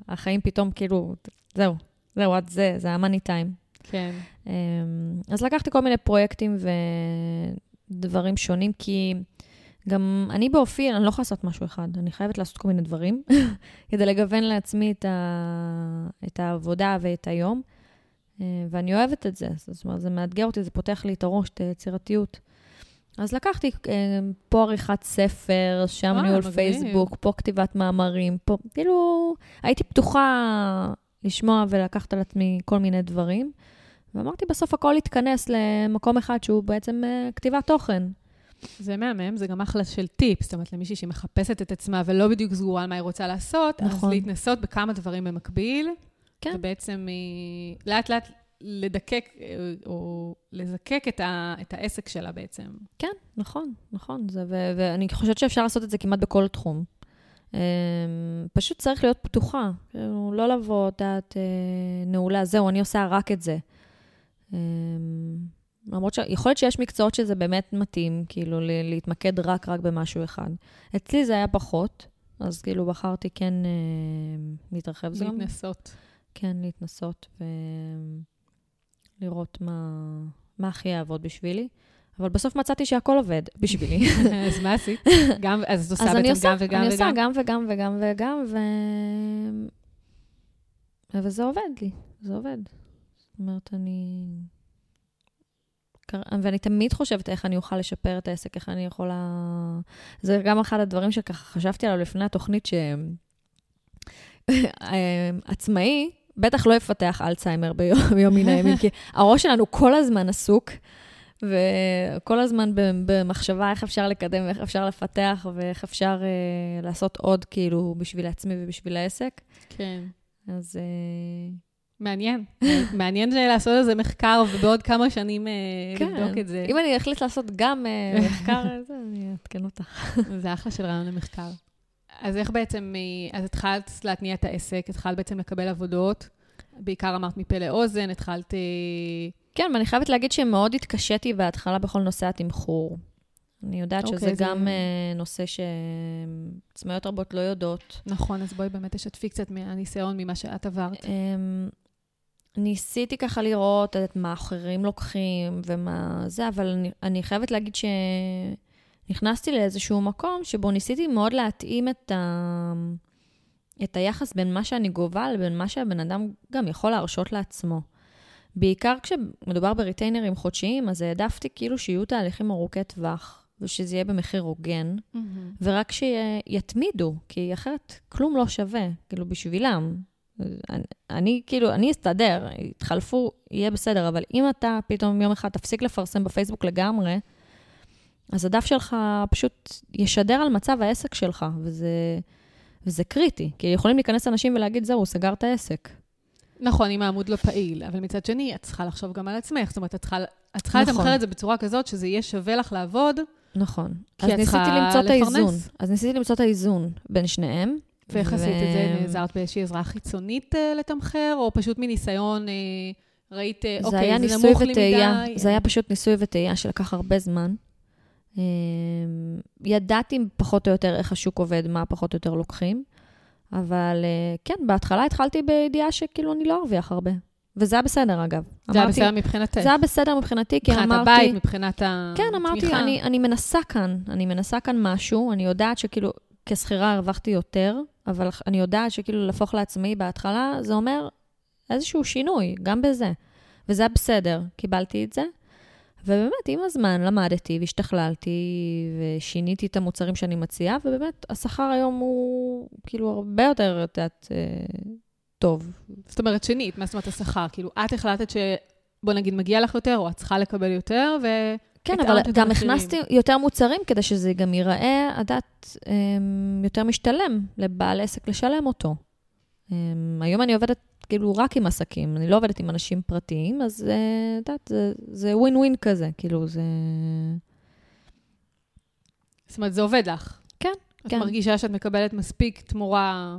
והחיים פתאום כאילו, זהו, זהו, עד זה, זה המאני טיים. כן. אמ, אז לקחתי כל מיני פרויקטים ודברים שונים, כי גם אני באופי, אני לא יכולה לעשות משהו אחד, אני חייבת לעשות כל מיני דברים כדי לגוון לעצמי את, ה... את העבודה ואת היום, אה, ואני אוהבת את זה. זאת אומרת, זה מאתגר אותי, זה פותח לי את הראש, את היצירתיות. אז לקחתי אה, פה עריכת ספר, שם ניהול. פייסבוק, פה כתיבת מאמרים, פה, כאילו, הייתי פתוחה לשמוע ולקחת על עצמי כל מיני דברים. ואמרתי, בסוף הכל יתכנס למקום אחד שהוא בעצם אה, כתיבת תוכן. זה מהמם, זה גם אחלה של טיפ. זאת אומרת, למישהי שמחפשת את עצמה ולא בדיוק סגורה על מה היא רוצה לעשות, אז נכון. להתנסות בכמה דברים במקביל. כן. ובעצם אה, לאט-לאט לדקק, אה, או לזקק את, ה, את העסק שלה בעצם. כן, נכון, נכון. זה, ו- ואני חושבת שאפשר לעשות את זה כמעט בכל תחום. Um, פשוט צריך להיות פתוחה, כאילו, לא לבוא, את יודעת, אה, נעולה, זהו, אני עושה רק את זה. Um, למרות שיכול להיות שיש מקצועות שזה באמת מתאים, כאילו, להתמקד רק רק במשהו אחד. אצלי זה היה פחות, אז כאילו בחרתי כן uh, להתרחב. זה להתנסות. כן, להתנסות ולראות מה, מה הכי יעבוד בשבילי. אבל בסוף מצאתי שהכל עובד בשבילי. אז מה עשית? גם, אז את עושה אני בעצם גם וגם אני וגם? עושה גם וגם וגם וגם, ו... וזה עובד לי, זה עובד. זאת אומרת, אני... ואני תמיד חושבת איך אני אוכל לשפר את העסק, איך אני יכולה... זה גם אחד הדברים שככה חשבתי עליו לפני התוכנית, שעצמאי בטח לא יפתח אלצהיימר ביום מן הימים, כי הראש שלנו כל הזמן עסוק, וכל הזמן במחשבה איך אפשר לקדם ואיך אפשר לפתח ואיך אפשר אה, לעשות עוד, כאילו, בשביל עצמי ובשביל העסק. כן. אז אה, מעניין. מעניין לעשות על זה מחקר, ובעוד כמה שנים אה, כן, לבדוק את זה. אם אני אחליט לעשות גם אה, מחקר, זה, אני אעדכן אותך. זה אחלה של רעיון למחקר. אז איך בעצם, אה, אז התחלת להתניע את העסק, התחלת בעצם לקבל עבודות, בעיקר אמרת מפה לאוזן, התחלת... כן, ואני חייבת להגיד שמאוד התקשיתי בהתחלה בכל נושא התמחור. אני יודעת שזה אוקיי, זה- גם אה, נושא שעצמאיות רבות לא יודעות. נכון, אז בואי באמת תשתפי קצת מהניסיון, ממה שאת עברת. אמ, ניסיתי ככה לראות את מה אחרים לוקחים ומה זה, אבל אני, אני חייבת להגיד שנכנסתי לאיזשהו מקום שבו ניסיתי מאוד להתאים את, ה, את היחס בין מה שאני גובה לבין מה שהבן אדם גם יכול להרשות לעצמו. בעיקר כשמדובר בריטיינרים חודשיים, אז העדפתי כאילו שיהיו תהליכים ארוכי טווח, ושזה יהיה במחיר הוגן. ורק שיתמידו, כי אחרת כלום לא שווה, כאילו, בשבילם. אני, אני כאילו, אני אסתדר, יתחלפו, יהיה בסדר, אבל אם אתה פתאום יום אחד תפסיק לפרסם בפייסבוק לגמרי, אז הדף שלך פשוט ישדר על מצב העסק שלך, וזה, וזה קריטי, כי יכולים להיכנס אנשים ולהגיד, זהו, הוא סגר את העסק. נכון, אם העמוד לא פעיל, אבל מצד שני, את צריכה לחשוב גם על עצמך. זאת אומרת, את צריכה, את צריכה נכון. לתמחר את זה בצורה כזאת שזה יהיה שווה לך לעבוד, נכון. כי אז את ניסיתי צריכה למצוא את לפרנס. האיזון. אז ניסיתי למצוא את האיזון בין שניהם. ואיך ו- עשית את זה? נעזרת באיזושהי עזרה חיצונית אה, לתמחר, או פשוט מניסיון, אה, ראית, אה, זה אוקיי, היה זה נמוך לי. מדי? זה היה פשוט ניסוי וטעייה שלקח הרבה זמן. אמ, ידעתי פחות או יותר איך השוק עובד, מה פחות או יותר לוקחים, אבל אה, כן, בהתחלה התחלתי בידיעה שכאילו אני לא ארוויח הרבה. וזה היה בסדר, אגב. זה היה בסדר מבחינתך. זה היה בסדר מבחינתי, כי מבחינת אמרתי... הבית, מבחינת התמיכה. כן, אמרתי, אני, אני מנסה כאן, אני מנסה כאן משהו, אני יודעת שכאילו כשכירה הרווחתי יותר, אבל אני יודעת שכאילו להפוך לעצמאי בהתחלה, זה אומר איזשהו שינוי, גם בזה. וזה היה בסדר, קיבלתי את זה. ובאמת, עם הזמן למדתי והשתכללתי ושיניתי את המוצרים שאני מציעה, ובאמת, השכר היום הוא כאילו הרבה יותר, את יודעת, אה, טוב. זאת אומרת, שנית, מה זאת אומרת השכר? כאילו, את החלטת ש... בוא נגיד, מגיע לך יותר, או את צריכה לקבל יותר, ו... כן, אבל גם. הכנסתי יותר מוצרים כדי שזה גם ייראה, יודעת, אמ, יותר משתלם לבעל עסק לשלם אותו. אמ, היום אני עובדת כאילו רק עם עסקים, אני לא עובדת עם אנשים פרטיים, אז אה, את יודעת, זה- ווין ווין כזה, כאילו זה... זאת אומרת, זה עובד לך. כן, את כן. מרגישה שאת מקבלת מספיק תמורה...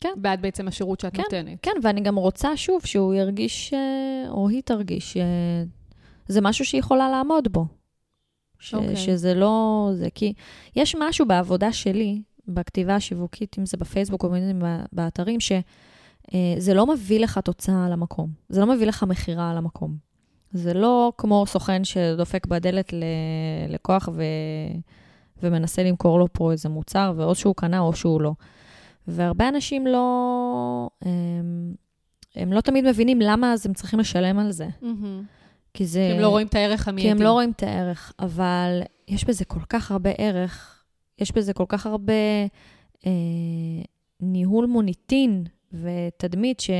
כן. בעד בעצם השירות שאת כן, נותנת. כן, ואני גם רוצה שוב שהוא ירגיש, אה, או היא תרגיש, שזה משהו שהיא יכולה לעמוד בו. ש, אוקיי. שזה לא... זה כי יש משהו בעבודה שלי, בכתיבה השיווקית, אם זה בפייסבוק או אם זה באתרים, שזה לא מביא לך תוצאה על המקום. זה לא מביא לך מכירה על המקום. זה לא כמו סוכן שדופק בדלת ללקוח ו... ומנסה למכור לו פה איזה מוצר, ואו שהוא קנה או שהוא לא. והרבה אנשים לא... הם, הם לא תמיד מבינים למה אז הם צריכים לשלם על זה. Mm-hmm. כי זה... הם לא רואים את הערך המיידי. כי הם לא רואים את הערך, אבל יש בזה כל כך הרבה ערך, יש בזה כל כך הרבה אה, ניהול מוניטין ותדמית ש...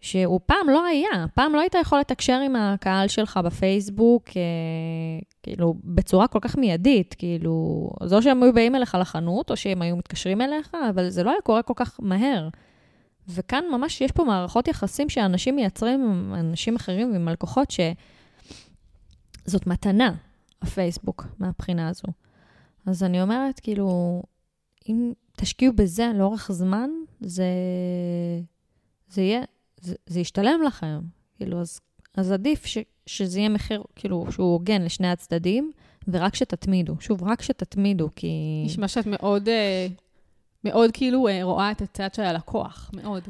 שהוא פעם לא היה. פעם לא היית יכול לתקשר עם הקהל שלך בפייסבוק, אה, כאילו, בצורה כל כך מיידית, כאילו, זו שהם היו באים אליך לחנות, או שהם היו מתקשרים אליך, אבל זה לא היה קורה כל כך מהר. וכאן ממש יש פה מערכות יחסים שאנשים מייצרים עם אנשים אחרים ועם לקוחות, שזאת מתנה, הפייסבוק, מהבחינה הזו. אז אני אומרת, כאילו, אם תשקיעו בזה לאורך זמן, זה, זה יהיה, זה, זה ישתלם לכם. כאילו, אז, אז עדיף ש, שזה יהיה מחיר, כאילו, שהוא הוגן לשני הצדדים, ורק שתתמידו. שוב, רק שתתמידו, כי... נשמע שאת מאוד, אה, מאוד כאילו אה, רואה את הצד של הלקוח, מאוד.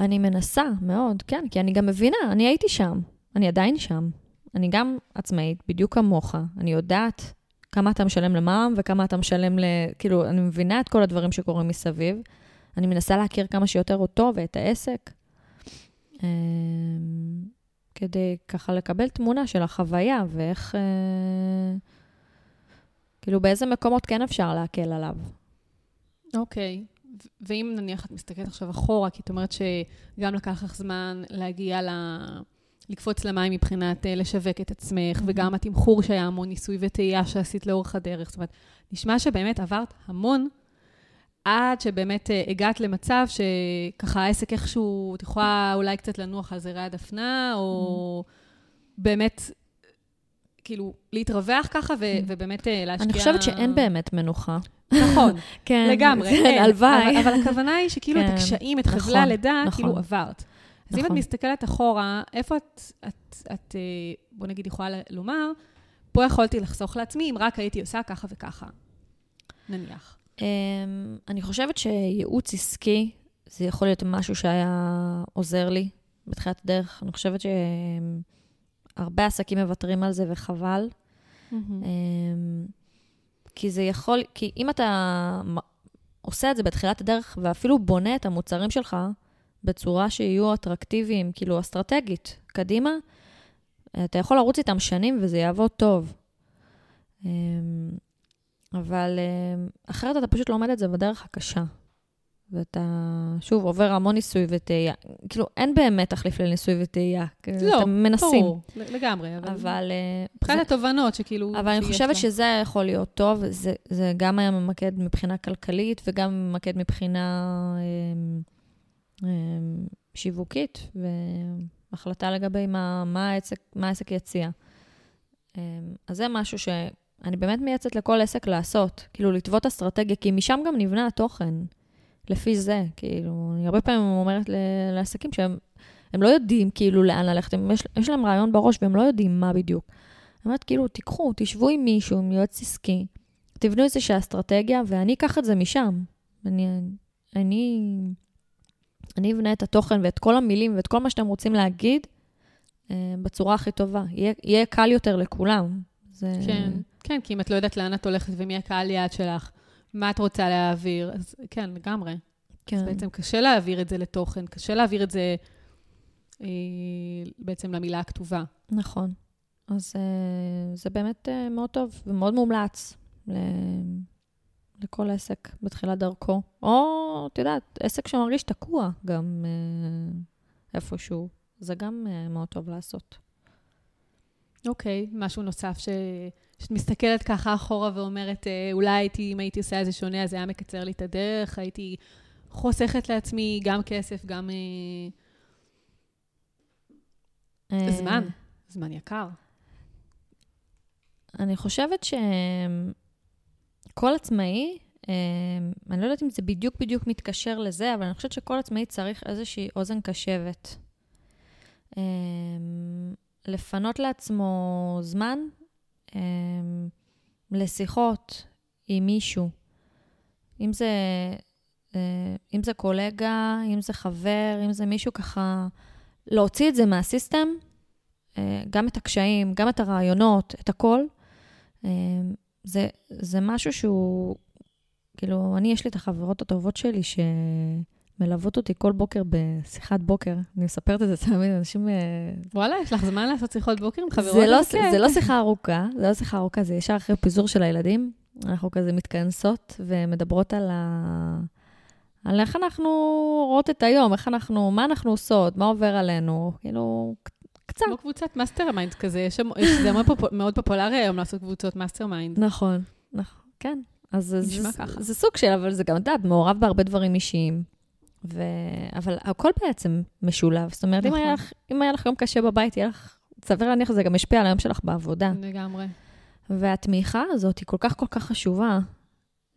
אני מנסה, מאוד, כן, כי אני גם מבינה, אני הייתי שם, אני עדיין שם. אני גם עצמאית, בדיוק כמוך. אני יודעת כמה אתה משלם למע"מ וכמה אתה משלם ל... כאילו, אני מבינה את כל הדברים שקורים מסביב. אני מנסה להכיר כמה שיותר אותו ואת העסק, אמ, כדי ככה לקבל תמונה של החוויה ואיך... אה, כאילו, באיזה מקומות כן אפשר להקל עליו. אוקיי. ואם נניח את מסתכלת עכשיו אחורה, כי את אומרת שגם לקח לך זמן להגיע ל... לקפוץ למים מבחינת אה, לשווק את עצמך, mm-hmm. וגם התמחור שהיה המון ניסוי וטעייה שעשית לאורך הדרך. זאת אומרת, נשמע שבאמת עברת המון עד שבאמת uh, הגעת למצב שככה העסק איכשהו, את יכולה אולי קצת לנוח על זרי הדפנה, או mm-hmm. באמת, כאילו, להתרווח ככה ו-. ובאמת uh, להשקיע... אני חושבת שאין באמת מנוחה. נכון, כן, לגמרי. כן, הלוואי. אבל, אבל הכוונה היא שכאילו כן, את הקשיים, את חבלי נכון, הלידה, נכון. כאילו עברת. אז נכון. אם את נכון. מסתכלת אחורה, איפה את, את, את, בוא נגיד, יכולה לומר, פה יכולתי לחסוך לעצמי אם רק הייתי עושה ככה וככה, נניח. Um, אני חושבת שייעוץ עסקי, זה יכול להיות משהו שהיה עוזר לי בתחילת הדרך. אני חושבת שהרבה עסקים מוותרים על זה וחבל. Mm-hmm. כי זה יכול, כי אם אתה עושה את זה בתחילת הדרך ואפילו בונה את המוצרים שלך בצורה שיהיו אטרקטיביים, כאילו אסטרטגית, קדימה, אתה יכול לרוץ איתם שנים וזה יעבוד טוב. אמ, אבל אמ, אחרת אתה פשוט לומד את זה בדרך הקשה. ואתה, שוב, עובר המון ניסוי וטעייה. כאילו, אין באמת תחליף לניסוי וטעייה. לא, אתם מנסים. ברור, לגמרי. אבל... אבל... אה, מבחינת התובנות שכאילו... אבל אני חושבת לה. שזה יכול להיות טוב. זה, זה גם היה ממקד מבחינה כלכלית וגם ממקד מבחינה אה, שיווקית, והחלטה לגבי מה, מה, העסק, מה העסק יציע. אה, אז זה משהו שאני באמת מייעצת לכל עסק לעשות. כאילו, לטוות אסטרטגיה, כי משם גם נבנה התוכן. לפי זה, כאילו, אני הרבה פעמים אומרת לעסקים שהם הם לא יודעים כאילו לאן ללכת, הם, יש, יש להם רעיון בראש והם לא יודעים מה בדיוק. אני אומרת, כאילו, תיקחו, תשבו עם מישהו, עם יועץ עסקי, תבנו איזושהי אסטרטגיה, ואני אקח את זה משם. אני, אני, אני אבנה את התוכן ואת כל המילים ואת כל מה שאתם רוצים להגיד אה, בצורה הכי טובה. יהיה, יהיה קל יותר לכולם. זה... כן, כן, כי אם את לא יודעת לאן את הולכת ומי הקהל יעד שלך, מה את רוצה להעביר, אז כן, לגמרי. כן. אז בעצם קשה להעביר את זה לתוכן, קשה להעביר את זה אה, בעצם למילה הכתובה. נכון. אז אה, זה באמת אה, מאוד טוב ומאוד מומלץ ל... לכל עסק בתחילת דרכו. או, את יודעת, עסק שמרגיש תקוע גם אה, איפשהו. זה גם אה, מאוד טוב לעשות. אוקיי, okay, משהו נוסף ש... שאת מסתכלת ככה אחורה ואומרת, אה, אולי הייתי, אם הייתי עושה את זה שונה, אז זה היה מקצר לי את הדרך, הייתי חוסכת לעצמי גם כסף, גם אה, זמן, זמן יקר. אני חושבת שכל עצמאי אני לא יודעת אם זה בדיוק בדיוק מתקשר לזה, אבל אני חושבת שכל עצמאי צריך איזושהי אוזן קשבת. לפנות לעצמו זמן לשיחות עם מישהו. אם זה, אם זה קולגה, אם זה חבר, אם זה מישהו ככה, להוציא את זה מהסיסטם, גם את הקשיים, גם את הרעיונות, את הכל. זה, זה משהו שהוא, כאילו, אני, יש לי את החברות הטובות שלי שמלוות אותי כל בוקר בשיחת בוקר. אני מספרת את זה תמיד, אנשים... אה, וואלה, יש לך זמן לעשות שיחות בוקר עם חברות? זה לא, זה לא שיחה ארוכה, זה לא שיחה ארוכה, זה ישר אחרי פיזור של הילדים. אנחנו כזה מתכנסות ומדברות על ה... על איך אנחנו רואות את היום, איך אנחנו, מה אנחנו עושות, מה עובר עלינו, כאילו, קצת. כמו קבוצת mastermind כזה, יש שם, זה מאוד, פופ, מאוד פופולרי היום לעשות קבוצות mastermind. נכון, נכון, כן. אז זה, זה, זה סוג של, אבל זה גם, את יודעת, מעורב בהרבה דברים אישיים. ו... אבל הכל בעצם משולב. זאת אומרת, נכון. אם, היה לך, אם היה לך יום קשה בבית, יהיה לך, סביר להניח שזה גם ישפיע על היום שלך בעבודה. לגמרי. והתמיכה הזאת היא כל כך כל כך חשובה.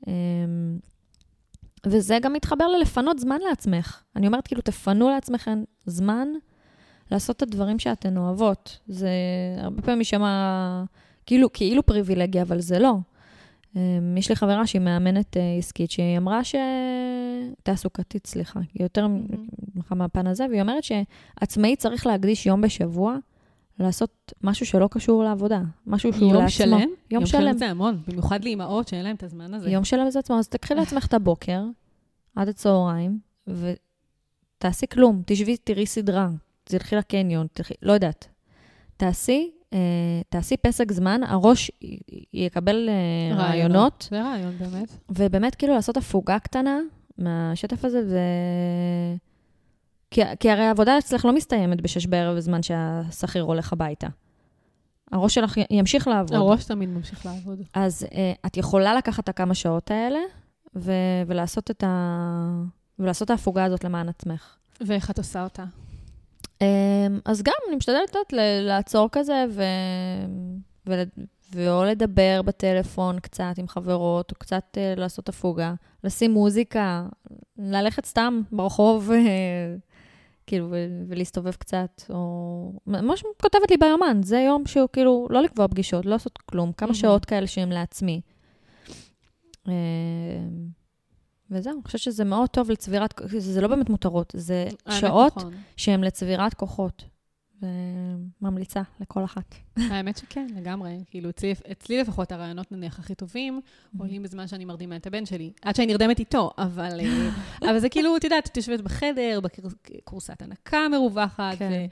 אמ, וזה גם מתחבר ללפנות זמן לעצמך. אני אומרת, כאילו, תפנו לעצמכם זמן לעשות את הדברים שאתן אוהבות. זה הרבה פעמים יישמע כאילו, כאילו פריבילגיה, אבל זה לא. אמ, יש לי חברה שהיא מאמנת אה, עסקית, שהיא אמרה ש... תעסוקתית, סליחה, היא יותר mm-hmm. מהפן הזה, והיא אומרת שעצמאי צריך להקדיש יום בשבוע לעשות משהו שלא קשור לעבודה, משהו שהוא יום לעצמו. שלם? יום, יום שלם? יום שלם זה המון, במיוחד לאימהות שאין להן את הזמן הזה. יום שלם זה עצמו, אז תקחי לעצמך את הבוקר, עד הצהריים, ותעשי כלום, תשבי, תראי סדרה, תלכי לקניון, תלכי, לא יודעת. תעשי, אה, תעשי פסק זמן, הראש י, יקבל אה, רעיונות. זה רעיון, באמת. ובאמת, כאילו, לעשות הפוגה קטנה מהשטף הזה, ו... כי, כי הרי העבודה אצלך לא מסתיימת בשש בערב בזמן שהשכיר הולך הביתה. הראש שלך ימשיך לעבוד. הראש תמיד ממשיך לעבוד. אז uh, את יכולה לקחת את הכמה שעות האלה ו- ולעשות, את ה- ולעשות את ההפוגה הזאת למען עצמך. ואיך את עושה אותה? אמ, אז גם, אני משתדלת לעצור כזה, ו... ו... ואו לדבר בטלפון קצת עם חברות, או קצת uh, לעשות הפוגה, לשים מוזיקה, ללכת סתם ברחוב, uh, כאילו, ו- ולהסתובב קצת, או... מה שכותבת לי ביומן, זה יום שהוא כאילו, לא לקבוע פגישות, לא לעשות כלום, כמה. שעות כאלה שהם לעצמי. וזהו, אני חושבת שזה מאוד טוב לצבירת, זה לא באמת מותרות, זה שעות נכון. שהן לצבירת כוחות. וממליצה לכל אחת. האמת שכן, לגמרי. כאילו, אצלי, אצלי לפחות הרעיונות, נניח, הכי טובים, mm-hmm. עולים בזמן שאני מרדימה את הבן שלי. עד שאני נרדמת איתו, אבל, אה, אבל זה כאילו, את יודעת, את יושבת בחדר, בקורסת הנקה מרווחת, כן.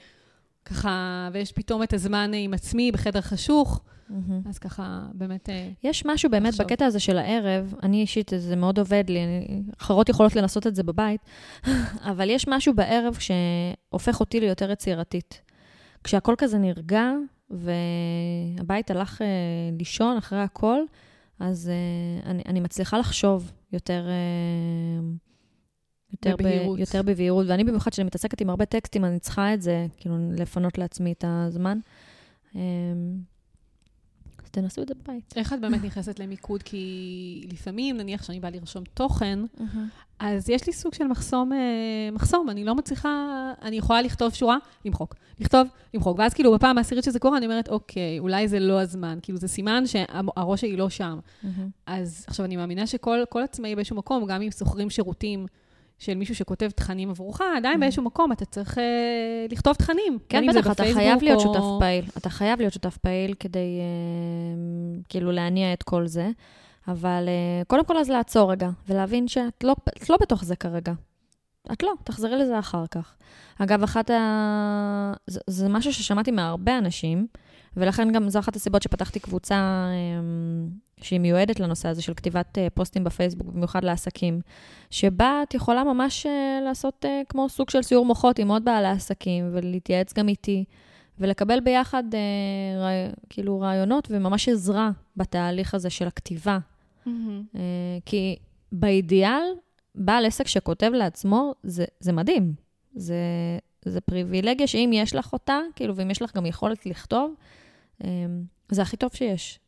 וככה, ויש פתאום את הזמן עם עצמי בחדר חשוך. Mm-hmm. אז ככה, באמת... אה, יש משהו באמת עכשיו. בקטע הזה של הערב, אני אישית, זה מאוד עובד לי, אני, אחרות יכולות לנסות את זה בבית, אבל יש משהו בערב שהופך אותי ליותר יצירתית. כשהכול כזה נרגע, והבית הלך אה, לישון אחרי הכל, אז אה, אני, אני מצליחה לחשוב יותר... אה, יותר בבהירות. ב, יותר בבהירות, ואני במיוחד, כשאני מתעסקת עם הרבה טקסטים, אני צריכה את זה, כאילו, לפנות לעצמי את הזמן. תנסו את זה בבית. איך את באמת נכנסת למיקוד? כי לפעמים, נניח שאני באה לרשום תוכן, אז יש לי סוג של מחסום, אה, מחסום, אני לא מצליחה, אני יכולה לכתוב שורה, למחוק. לכתוב, למחוק. ואז כאילו, בפעם העשירית שזה קורה, אני אומרת, אוקיי, אולי זה לא הזמן. כאילו, זה סימן שהראש שלי לא שם. אז עכשיו, אני מאמינה שכל עצמאי באיזשהו מקום, גם אם שוכרים שירותים, של מישהו שכותב תכנים עבורך, עדיין mm-hmm. באיזשהו מקום אתה צריך uh, לכתוב תכנים. כן, בטח, אתה חייב להיות או... שותף פעיל. אתה חייב להיות שותף פעיל כדי uh, כאילו להניע את כל זה. אבל uh, קודם כל אז לעצור רגע, ולהבין שאת לא, לא בתוך זה כרגע. את לא, תחזרי לזה אחר כך. אגב, אחת ה... זה, זה משהו ששמעתי מהרבה אנשים, ולכן גם זו אחת הסיבות שפתחתי קבוצה um, שהיא מיועדת לנושא הזה של כתיבת uh, פוסטים בפייסבוק, במיוחד לעסקים, שבה את יכולה ממש uh, לעשות uh, כמו סוג של סיור מוחות עם עוד בעלי עסקים, ולהתייעץ גם איתי, ולקבל ביחד רעי, כאילו רעיונות וממש עזרה בתהליך הזה של הכתיבה. Mm-hmm. כי באידיאל, בעל עסק שכותב לעצמו, זה, זה מדהים. זה, זה פריבילגיה שאם יש לך אותה, כאילו, ואם יש לך גם יכולת לכתוב, זה הכי טוב שיש.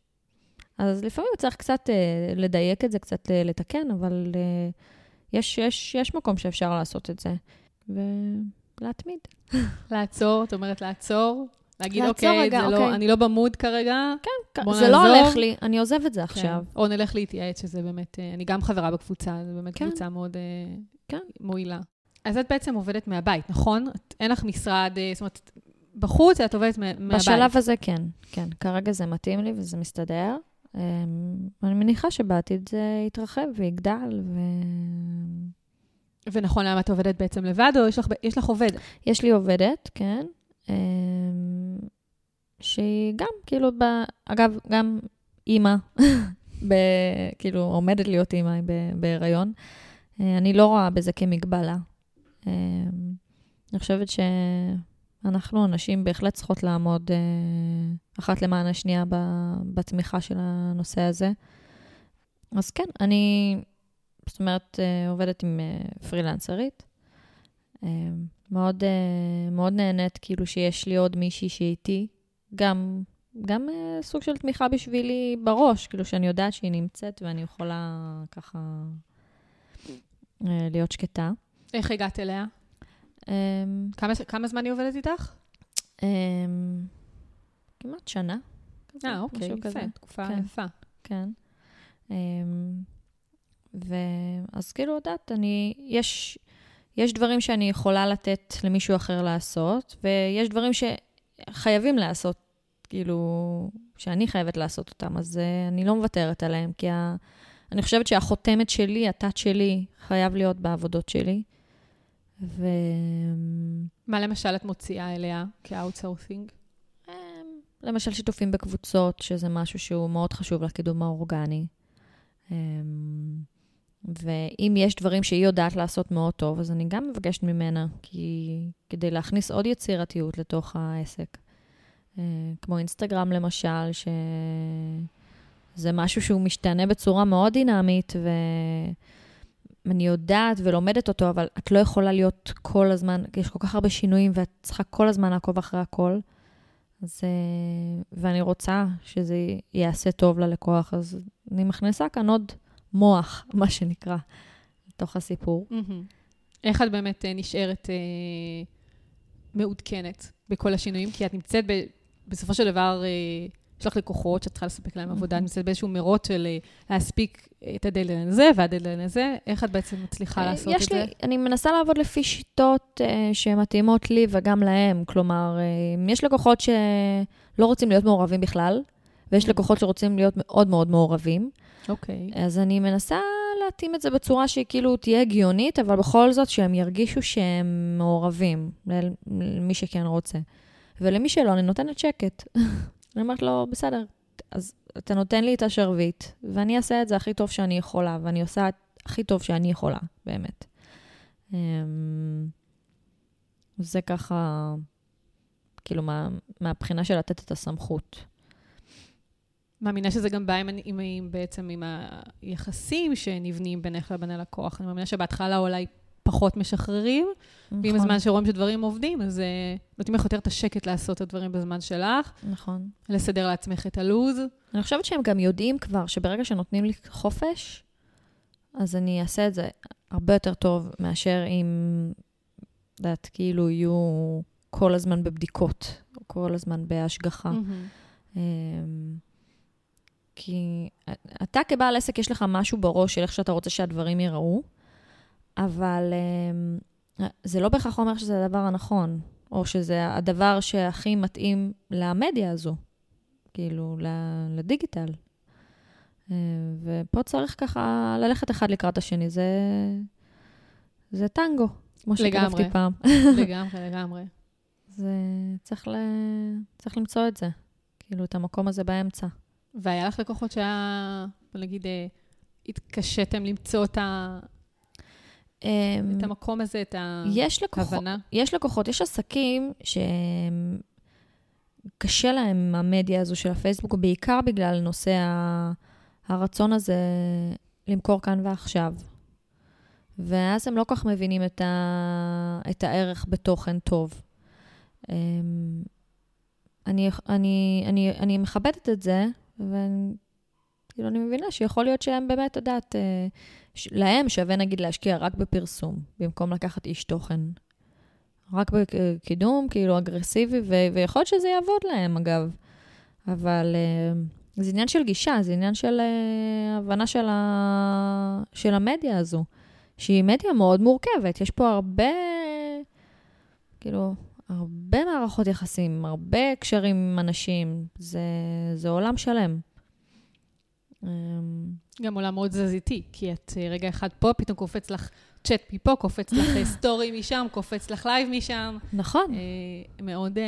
אז לפעמים צריך קצת אה, לדייק את זה, קצת אה, לתקן, אבל אה, יש, יש, יש מקום שאפשר לעשות את זה. ולהתמיד. לעצור, את אומרת לעצור? להגיד, לעצור אוקיי, רגע, לא, אוקיי. אני לא במוד כרגע. כן, בוא זה לא נעזוב. הולך לי, אני עוזב את זה עכשיו. כן. או נלך להתייעץ, שזה באמת, אה, אני גם חברה בקבוצה, זו באמת כן. קבוצה מאוד אה, כן. מועילה. אז את בעצם עובדת מהבית, נכון? את, אין לך משרד, אה, זאת אומרת, בחוץ את עובדת מה- מהבית. בשלב הזה כן, כן. כרגע זה מתאים לי וזה מסתדר. אמ, אני מניחה שבעתיד זה יתרחב ויגדל, ו... ונכון, למה את עובדת בעצם לבד, או יש לך, יש לך עובד? יש לי עובדת, כן, אמ, שהיא גם, כאילו, ב... אגב, גם אימא, ב... כאילו, עומדת להיות אימא, ב- בהיריון. אה, אני לא רואה בזה כמגבלה. אמ, אני חושבת שאנחנו, הנשים, בהחלט צריכות לעמוד אה, אחת למען השנייה ב- בתמיכה של הנושא הזה. אז כן, אני, זאת אומרת, אה, עובדת עם אה, פרילנסרית. אה, מאוד, אה, מאוד נהנית, כאילו, שיש לי עוד מישהי שהיא איתי. גם, גם אה, סוג של תמיכה בשבילי בראש, כאילו, שאני יודעת שהיא נמצאת ואני יכולה ככה אה, להיות שקטה. איך הגעת אליה? אה, כמה, כמה זמן היא עובדת איתך? אה, כמעט שנה. אה, אוקיי, יפה, כזה. תקופה כן. יפה. כן. אמ, ואז כאילו, יודעת, אני, יש, יש דברים שאני יכולה לתת למישהו אחר לעשות, ויש דברים שחייבים לעשות, כאילו, שאני חייבת לעשות אותם, אז uh, אני לא מוותרת עליהם, כי ה, אני חושבת שהחותמת שלי, ה touch שלי, חייב להיות בעבודות שלי. ו... מה למשל את מוציאה אליה כ outsourcing? אמ, למשל שיתופים בקבוצות, שזה משהו שהוא מאוד חשוב לקידום האורגני. אמ, ואם יש דברים שהיא יודעת לעשות מאוד טוב, אז אני גם מבקשת ממנה, כי כדי להכניס עוד יצירתיות לתוך העסק. אה, כמו אינסטגרם למשל, שזה משהו שהוא משתנה בצורה מאוד דינמית, ואני יודעת ולומדת אותו, אבל את לא יכולה להיות כל הזמן, יש כל כך הרבה שינויים, ואת צריכה כל הזמן לעקוב אחרי הכל. אז, אה, ואני רוצה שזה יעשה טוב ללקוח, אז אני מכניסה כאן עוד מוח, מה שנקרא, לתוך הסיפור. איך את באמת אה, נשארת אה, מעודכנת בכל השינויים? כי את נמצאת ב, בסופו של דבר, אה, יש לך לקוחות שאת צריכה לספק להם עבודה, את נמצאת באיזשהו מרוץ של אה, להספיק את הדדליין הזה והדדליין הזה. איך את בעצם מצליחה אה, לעשות יש את לי, זה? אני מנסה לעבוד לפי שיטות אה, שמתאימות לי וגם להם. כלומר, אה, יש לקוחות שלא רוצים להיות מעורבים בכלל, ויש לקוחות שרוצים להיות מאוד מאוד מעורבים. אוקיי. אז אני מנסה להתאים את זה בצורה שהיא כאילו תהיה הגיונית, אבל בכל זאת שהם ירגישו שהם מעורבים, למי שכן רוצה. ולמי שלא, אני נותנת שקט. אני אומרת לו, בסדר, אז אתה נותן לי את השרביט, ואני אעשה את זה הכי טוב שאני יכולה, ואני עושה את הכי טוב שאני יכולה, באמת. אמ, זה ככה, כאילו, מה, מהבחינה של לתת את הסמכות. מאמינה שזה גם בא עם, עם, עם, בעצם עם היחסים שנבנים בינך לבין הלקוח. אני מאמינה שבהתחלה אולי פחות משחררים, ועם נכון, הזמן שרואים שדברים עובדים, אז אה, נותנים לך יותר את השקט לעשות את הדברים בזמן שלך, נכון. לסדר לעצמך את הלו"ז. אני חושבת שהם גם יודעים כבר שברגע שנותנים לי חופש, אז אני אעשה את זה הרבה יותר טוב מאשר אם, את יודעת, כאילו יהיו כל הזמן בבדיקות, או כל הזמן בהשגחה. אמ, כי אתה כבעל עסק, יש לך משהו בראש של איך שאתה רוצה שהדברים ייראו, אבל אמ, זה לא בהכרח אומר שזה הדבר הנכון, או שזה הדבר שהכי מתאים למדיה הזו, כאילו, לדיגיטל. אה, ופה צריך ככה ללכת אחד לקראת השני, זה, זה טנגו, כמו. שכתבתי פעם. לגמרי, לגמרי. זה, צריך, ל... צריך למצוא את זה, כאילו, את המקום הזה באמצע. והיה לך לקוחות שהיה, בוא נגיד, אה, התקשיתם למצוא את, ה, את המקום הזה, את יש לקוחות, ההבנה? יש לקוחות, יש עסקים שקשה להם עם המדיה הזו של הפייסבוק, בעיקר בגלל נושא ה- הרצון הזה למכור כאן ועכשיו. ואז הם לא כל כך מבינים את, ה... את הערך בתוכן טוב. אמ, אני, אני, אני, אני מכבדת את זה, ואני כאילו, אני מבינה שיכול להיות שהם באמת, את יודעת, אה, להם שווה נגיד להשקיע רק בפרסום, במקום לקחת איש תוכן. רק בקידום, כאילו, אגרסיבי, ו- ויכול להיות שזה יעבוד להם, אגב. אבל uh, זה עניין של גישה, זה עניין של uh, הבנה של, ה... של המדיה הזו, שהיא מדיה מאוד מורכבת. יש פה הרבה, כאילו, הרבה מערכות יחסים, הרבה קשרים עם אנשים, זה, זה עולם שלם. אמ, גם עולם מאוד תזזיתי, כי את אה, רגע אחד פה, פתאום קופץ לך צ'אט מפה, קופץ לך story אה, משם, קופץ לך live משם. נכון. אה, מאוד אה,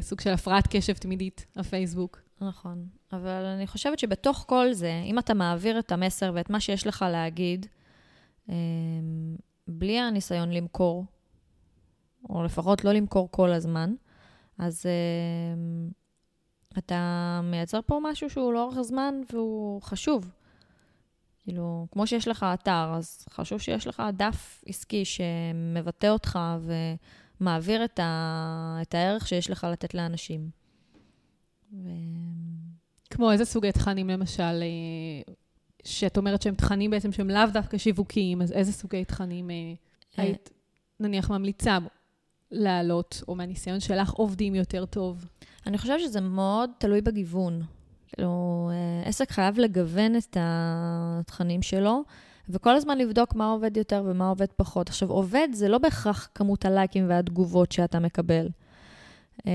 סוג של הפרעת קשב תמידית, הפייסבוק. נכון. אבל אני חושבת שבתוך כל זה, אם אתה מעביר את המסר ואת מה שיש לך להגיד, אה, בלי הניסיון למכור, או לפחות לא למכור כל הזמן, אז אה, אתה מייצר פה משהו שהוא לאורך זמן והוא חשוב. כאילו, כמו שיש לך אתר, אז חשוב שיש לך דף עסקי שמבטא אותך ומעביר את, ה... את הערך שיש לך לתת לאנשים. ו... כמו איזה סוגי תכנים, למשל, אה, שאת אומרת שהם תכנים בעצם שהם לאו דווקא שיווקיים, אז איזה סוגי תכנים אה, אה, היית, נניח, ממליצה להעלות, או מהניסיון שלך עובדים יותר טוב? אני חושבת שזה מאוד תלוי בגיוון. כאילו, עסק חייב לגוון את התכנים שלו, וכל הזמן לבדוק מה עובד יותר ומה עובד פחות. עכשיו, עובד זה לא בהכרח כמות הלייקים והתגובות שאתה מקבל. אה,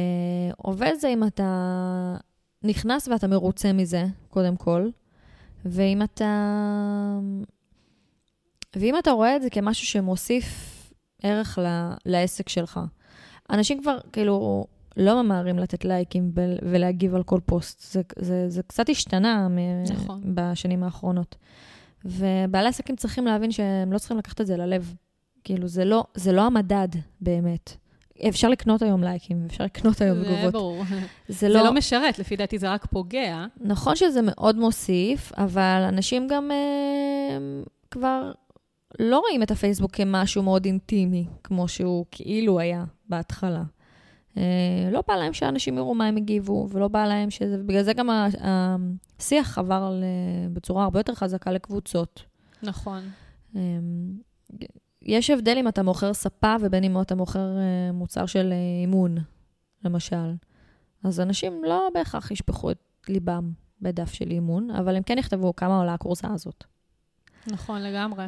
עובד זה אם אתה נכנס ואתה מרוצה מזה, קודם כל, ואם אתה... ואם אתה רואה את זה כמשהו שמוסיף ערך ל... לעסק שלך. אנשים כבר, כאילו, לא ממהרים לתת לייקים ולהגיב על כל פוסט. זה, זה, זה קצת השתנה נכון. בשנים האחרונות. ובעלי עסקים צריכים להבין שהם לא צריכים לקחת את זה ללב. כאילו, זה לא, זה לא המדד באמת. אפשר לקנות היום לייקים, אפשר לקנות היום תגובות. זה ברור. זה, לא... זה לא משרת, לפי דעתי זה רק פוגע. נכון שזה מאוד מוסיף, אבל אנשים גם אה, כבר לא רואים את הפייסבוק כמשהו מאוד אינטימי, כמו שהוא כאילו היה בהתחלה. אה, לא בא להם שאנשים יראו מה הם הגיבו, ולא בא להם שזה... ובגלל זה גם השיח עבר בצורה הרבה יותר חזקה לקבוצות. נכון. אה, יש הבדל אם אתה מוכר ספה ובין אם אתה מוכר אה, מוצר של אימון, למשל. אז אנשים לא בהכרח ישפכו את ליבם בדף של אימון, אבל הם כן יכתבו כמה עולה הקורסה הזאת. נכון, לגמרי.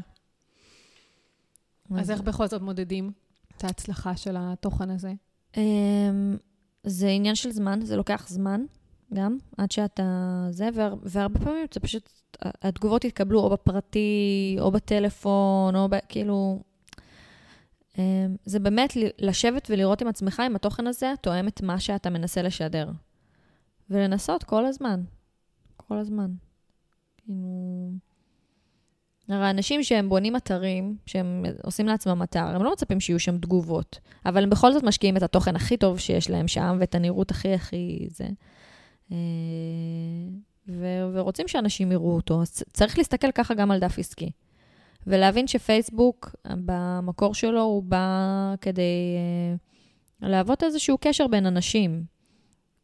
אז איך בכל זאת מודדים את ההצלחה של התוכן הזה? אמ, זה עניין של זמן, זה לוקח זמן גם, עד שאתה זה, והרבה פעמים זה פשוט, התגובות יתקבלו או בפרטי, או בטלפון, או ב, כאילו... אמ, זה באמת לשבת ולראות עם עצמך אם התוכן הזה תואם את מה שאתה מנסה לשדר. ולנסות כל הזמן. כל הזמן. כאילו... הרי אנשים שהם בונים אתרים, שהם עושים לעצמם אתר, הם לא מצפים שיהיו שם תגובות, אבל הם בכל זאת משקיעים את התוכן הכי טוב שיש להם שם, ואת הנראות הכי הכי זה. אה, ו- ורוצים שאנשים יראו אותו. אז צריך להסתכל ככה גם על דף עסקי. ולהבין שפייסבוק, במקור שלו, הוא בא כדי uh, להוות איזשהו קשר בין אנשים.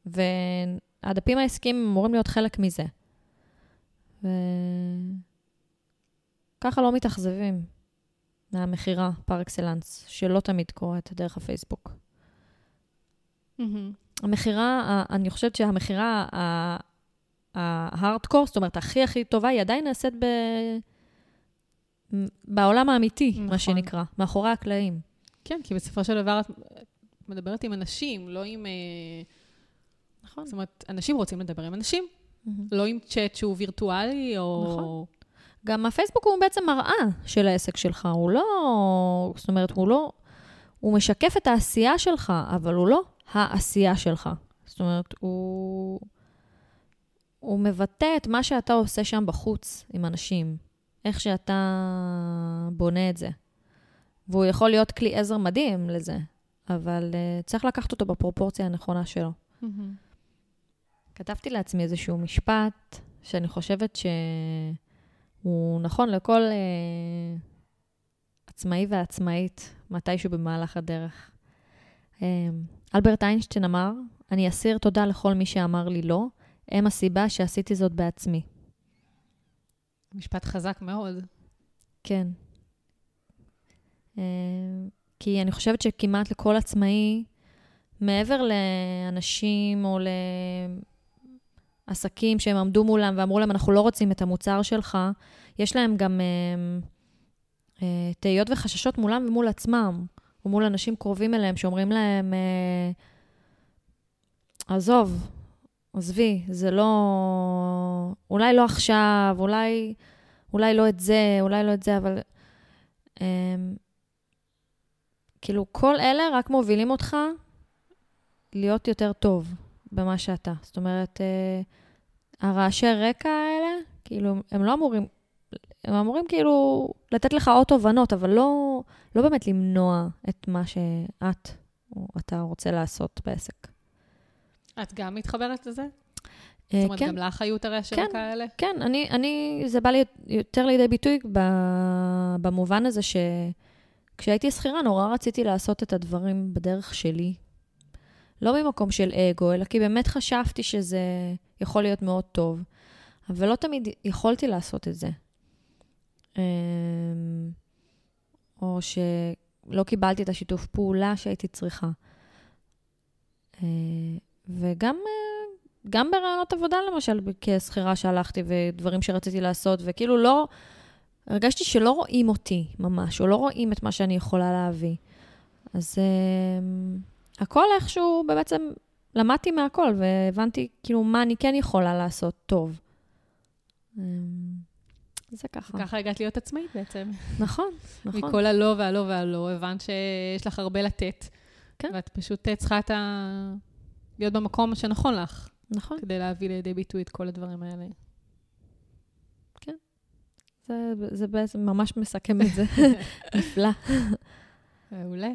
והדפים העסקיים אמורים להיות חלק מזה. ו... ככה לא מתאכזבים מהמכירה פר אקסלנס, שלא תמיד קורית דרך הפייסבוק. המכירה, אני חושבת שהמכירה ההארדקור, זאת אומרת, הכי הכי טובה, היא עדיין נעשית ב... בעולם האמיתי, נכון. מה שנקרא, מאחורי הקלעים. כן, כי בסופו של דבר את מדברת עם אנשים, לא עם... אה, נכון. זאת אומרת, אנשים רוצים לדבר עם אנשים, mm-hmm. לא עם צ'אט שהוא וירטואלי, או... נכון. גם הפייסבוק הוא בעצם מראה של העסק שלך, הוא לא... זאת אומרת, הוא לא... הוא משקף את העשייה שלך, אבל הוא לא העשייה שלך. זאת אומרת, הוא... הוא מבטא את מה שאתה עושה שם בחוץ עם אנשים, איך שאתה בונה את זה. והוא יכול להיות כלי עזר מדהים לזה, אבל uh, צריך לקחת אותו בפרופורציה הנכונה שלו. Mm-hmm. כתבתי לעצמי איזשהו משפט שאני חושבת ש... הוא נכון לכל אה, עצמאי ועצמאית מתישהו במהלך הדרך. אה, אלברט איינשטיין אמר, אני אסיר תודה לכל מי שאמר לי לא, הם הסיבה שעשיתי זאת בעצמי. משפט חזק מאוד. כן. אה, כי אני חושבת שכמעט לכל עצמאי, מעבר לאנשים או לעסקים שהם עמדו מולם ואמרו להם, אנחנו לא רוצים את המוצר שלך, יש להם גם אה, אה, תהיות וחששות מולם ומול עצמם, או מול אנשים קרובים אליהם שאומרים להם, אה, עזוב, עזבי, זה לא... אולי לא עכשיו, אולי, אולי לא את זה, אולי לא את זה, אבל... אה, כאילו, כל אלה רק מובילים אותך להיות יותר טוב במה שאתה. זאת אומרת, אה, הרעשי רקע האלה, כאילו, הם לא אמורים, הם אמורים כאילו לתת לך עוד תובנות, אבל לא, לא באמת למנוע את מה שאת או אתה רוצה לעשות בעסק. את גם מתחברת לזה? אה, זאת אומרת, כן, גם לך היו את הרעשי כן. רקע האלה? כן, אני, אני, זה בא לי יותר לידי ביטוי ב, במובן הזה שכשהייתי שכירה, נורא רציתי לעשות את הדברים בדרך שלי. לא ממקום של אגו, אלא כי באמת חשבתי שזה יכול להיות מאוד טוב. אבל לא תמיד יכולתי לעשות את זה. אמ, או שלא קיבלתי את השיתוף פעולה שהייתי צריכה. אה, וגם אה, גם ברעיונות עבודה, למשל, כשכירה שהלכתי ודברים שרציתי לעשות, וכאילו לא, הרגשתי שלא רואים אותי ממש, או לא רואים את מה שאני יכולה להביא. אז אה, הכל איכשהו, בעצם למדתי מהכל, והבנתי כאילו מה אני כן יכולה לעשות טוב. אה, זה ככה. ככה הגעת להיות עצמאית בעצם. נכון, נכון. מכל הלא והלא והלא, הבנת שיש לך הרבה לתת. כן. ואת פשוט צריכה את ה... להיות במקום שנכון לך, נכון. כדי להביא לידי ביטוי את כל הדברים האלה. זה, זה בעצם ממש מסכם את זה. נפלא. מעולה.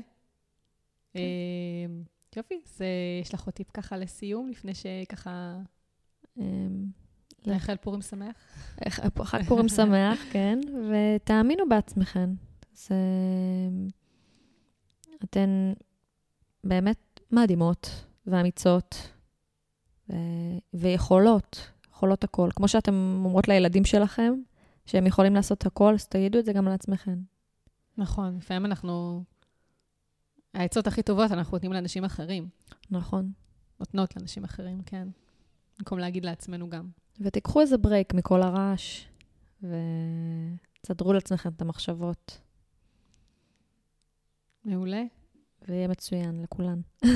כן. אה, יופי, אז יש לך עוד טיפ ככה לסיום, לפני שככה אמ, נאחל פורים שמח? חג פורים שמח, כן, ותאמינו בעצמכן. זה... אתן באמת מדהימות ואמיצות ו... ויכולות, יכולות הכל. כמו שאתן אומרות לילדים שלכם, שהם יכולים לעשות הכל, אז תגידו את זה גם לעצמכן. נכון, לפעמים אנחנו... העצות הכי טובות אנחנו נותנים לאנשים אחרים. נכון. נותנות לאנשים אחרים, כן. במקום להגיד לעצמנו גם. ותיקחו איזה ברייק מכל הרעש, ותסדרו לעצמכם את המחשבות, מעולה. ויהיה מצוין לכולן.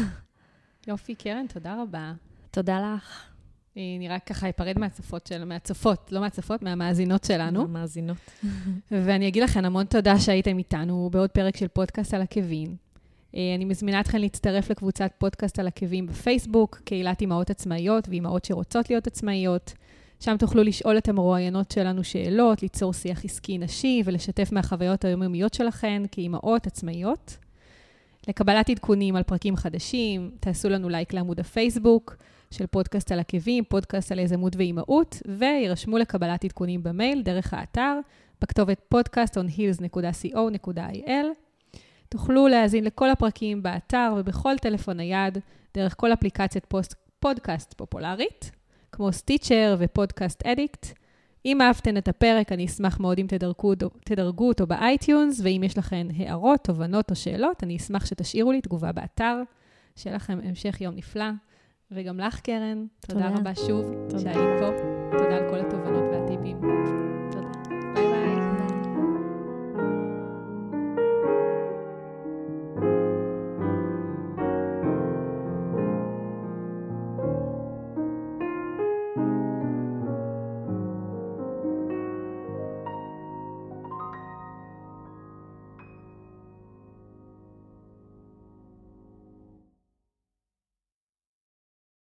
יופי, קרן, תודה רבה. תודה לך. אני רק ככה אפרד מהצופות של... מהצופות, לא מהצופות, מהמאזינות שלנו. המאזינות. ואני אגיד לכם המון תודה שהייתם איתנו בעוד פרק של פודקאסט על עקבים. אה, אני מזמינה אתכם להצטרף לקבוצת פודקאסט על עקבים בפייסבוק, קהילת אימהות עצמאיות ואימהות שרוצות להיות עצמאיות. שם תוכלו לשאול את המרואיינות שלנו שאלות, ליצור שיח עסקי נשי ולשתף מהחוויות היומיומיות שלכן כאימהות עצמאיות. לקבלת עדכונים על פרקים חדשים, תעשו לנו לייק לעמוד הפייסבוק של פודקאסט על עקבים, פודקאסט על יזמות ואימהות, וירשמו לקבלת עדכונים במייל דרך האתר, בכתובת podcastonheels.co.il. תוכלו להאזין לכל הפרקים באתר ובכל טלפון נייד, דרך כל אפליקציית פוסט, פודקאסט פופולרית, כמו Stitcher ו Podcast Addict. אם אהבתן את הפרק, אני אשמח מאוד אם תדרגו, תדרגו אותו ב iTunes, ואם יש לכן הערות, תובנות או שאלות, אני אשמח שתשאירו לי תגובה באתר. שיהיה לכם המשך יום נפלא. וגם לך, קרן, תודה, תודה. רבה שוב תודה. שהיית פה. תודה על כל התובנות והטיפים.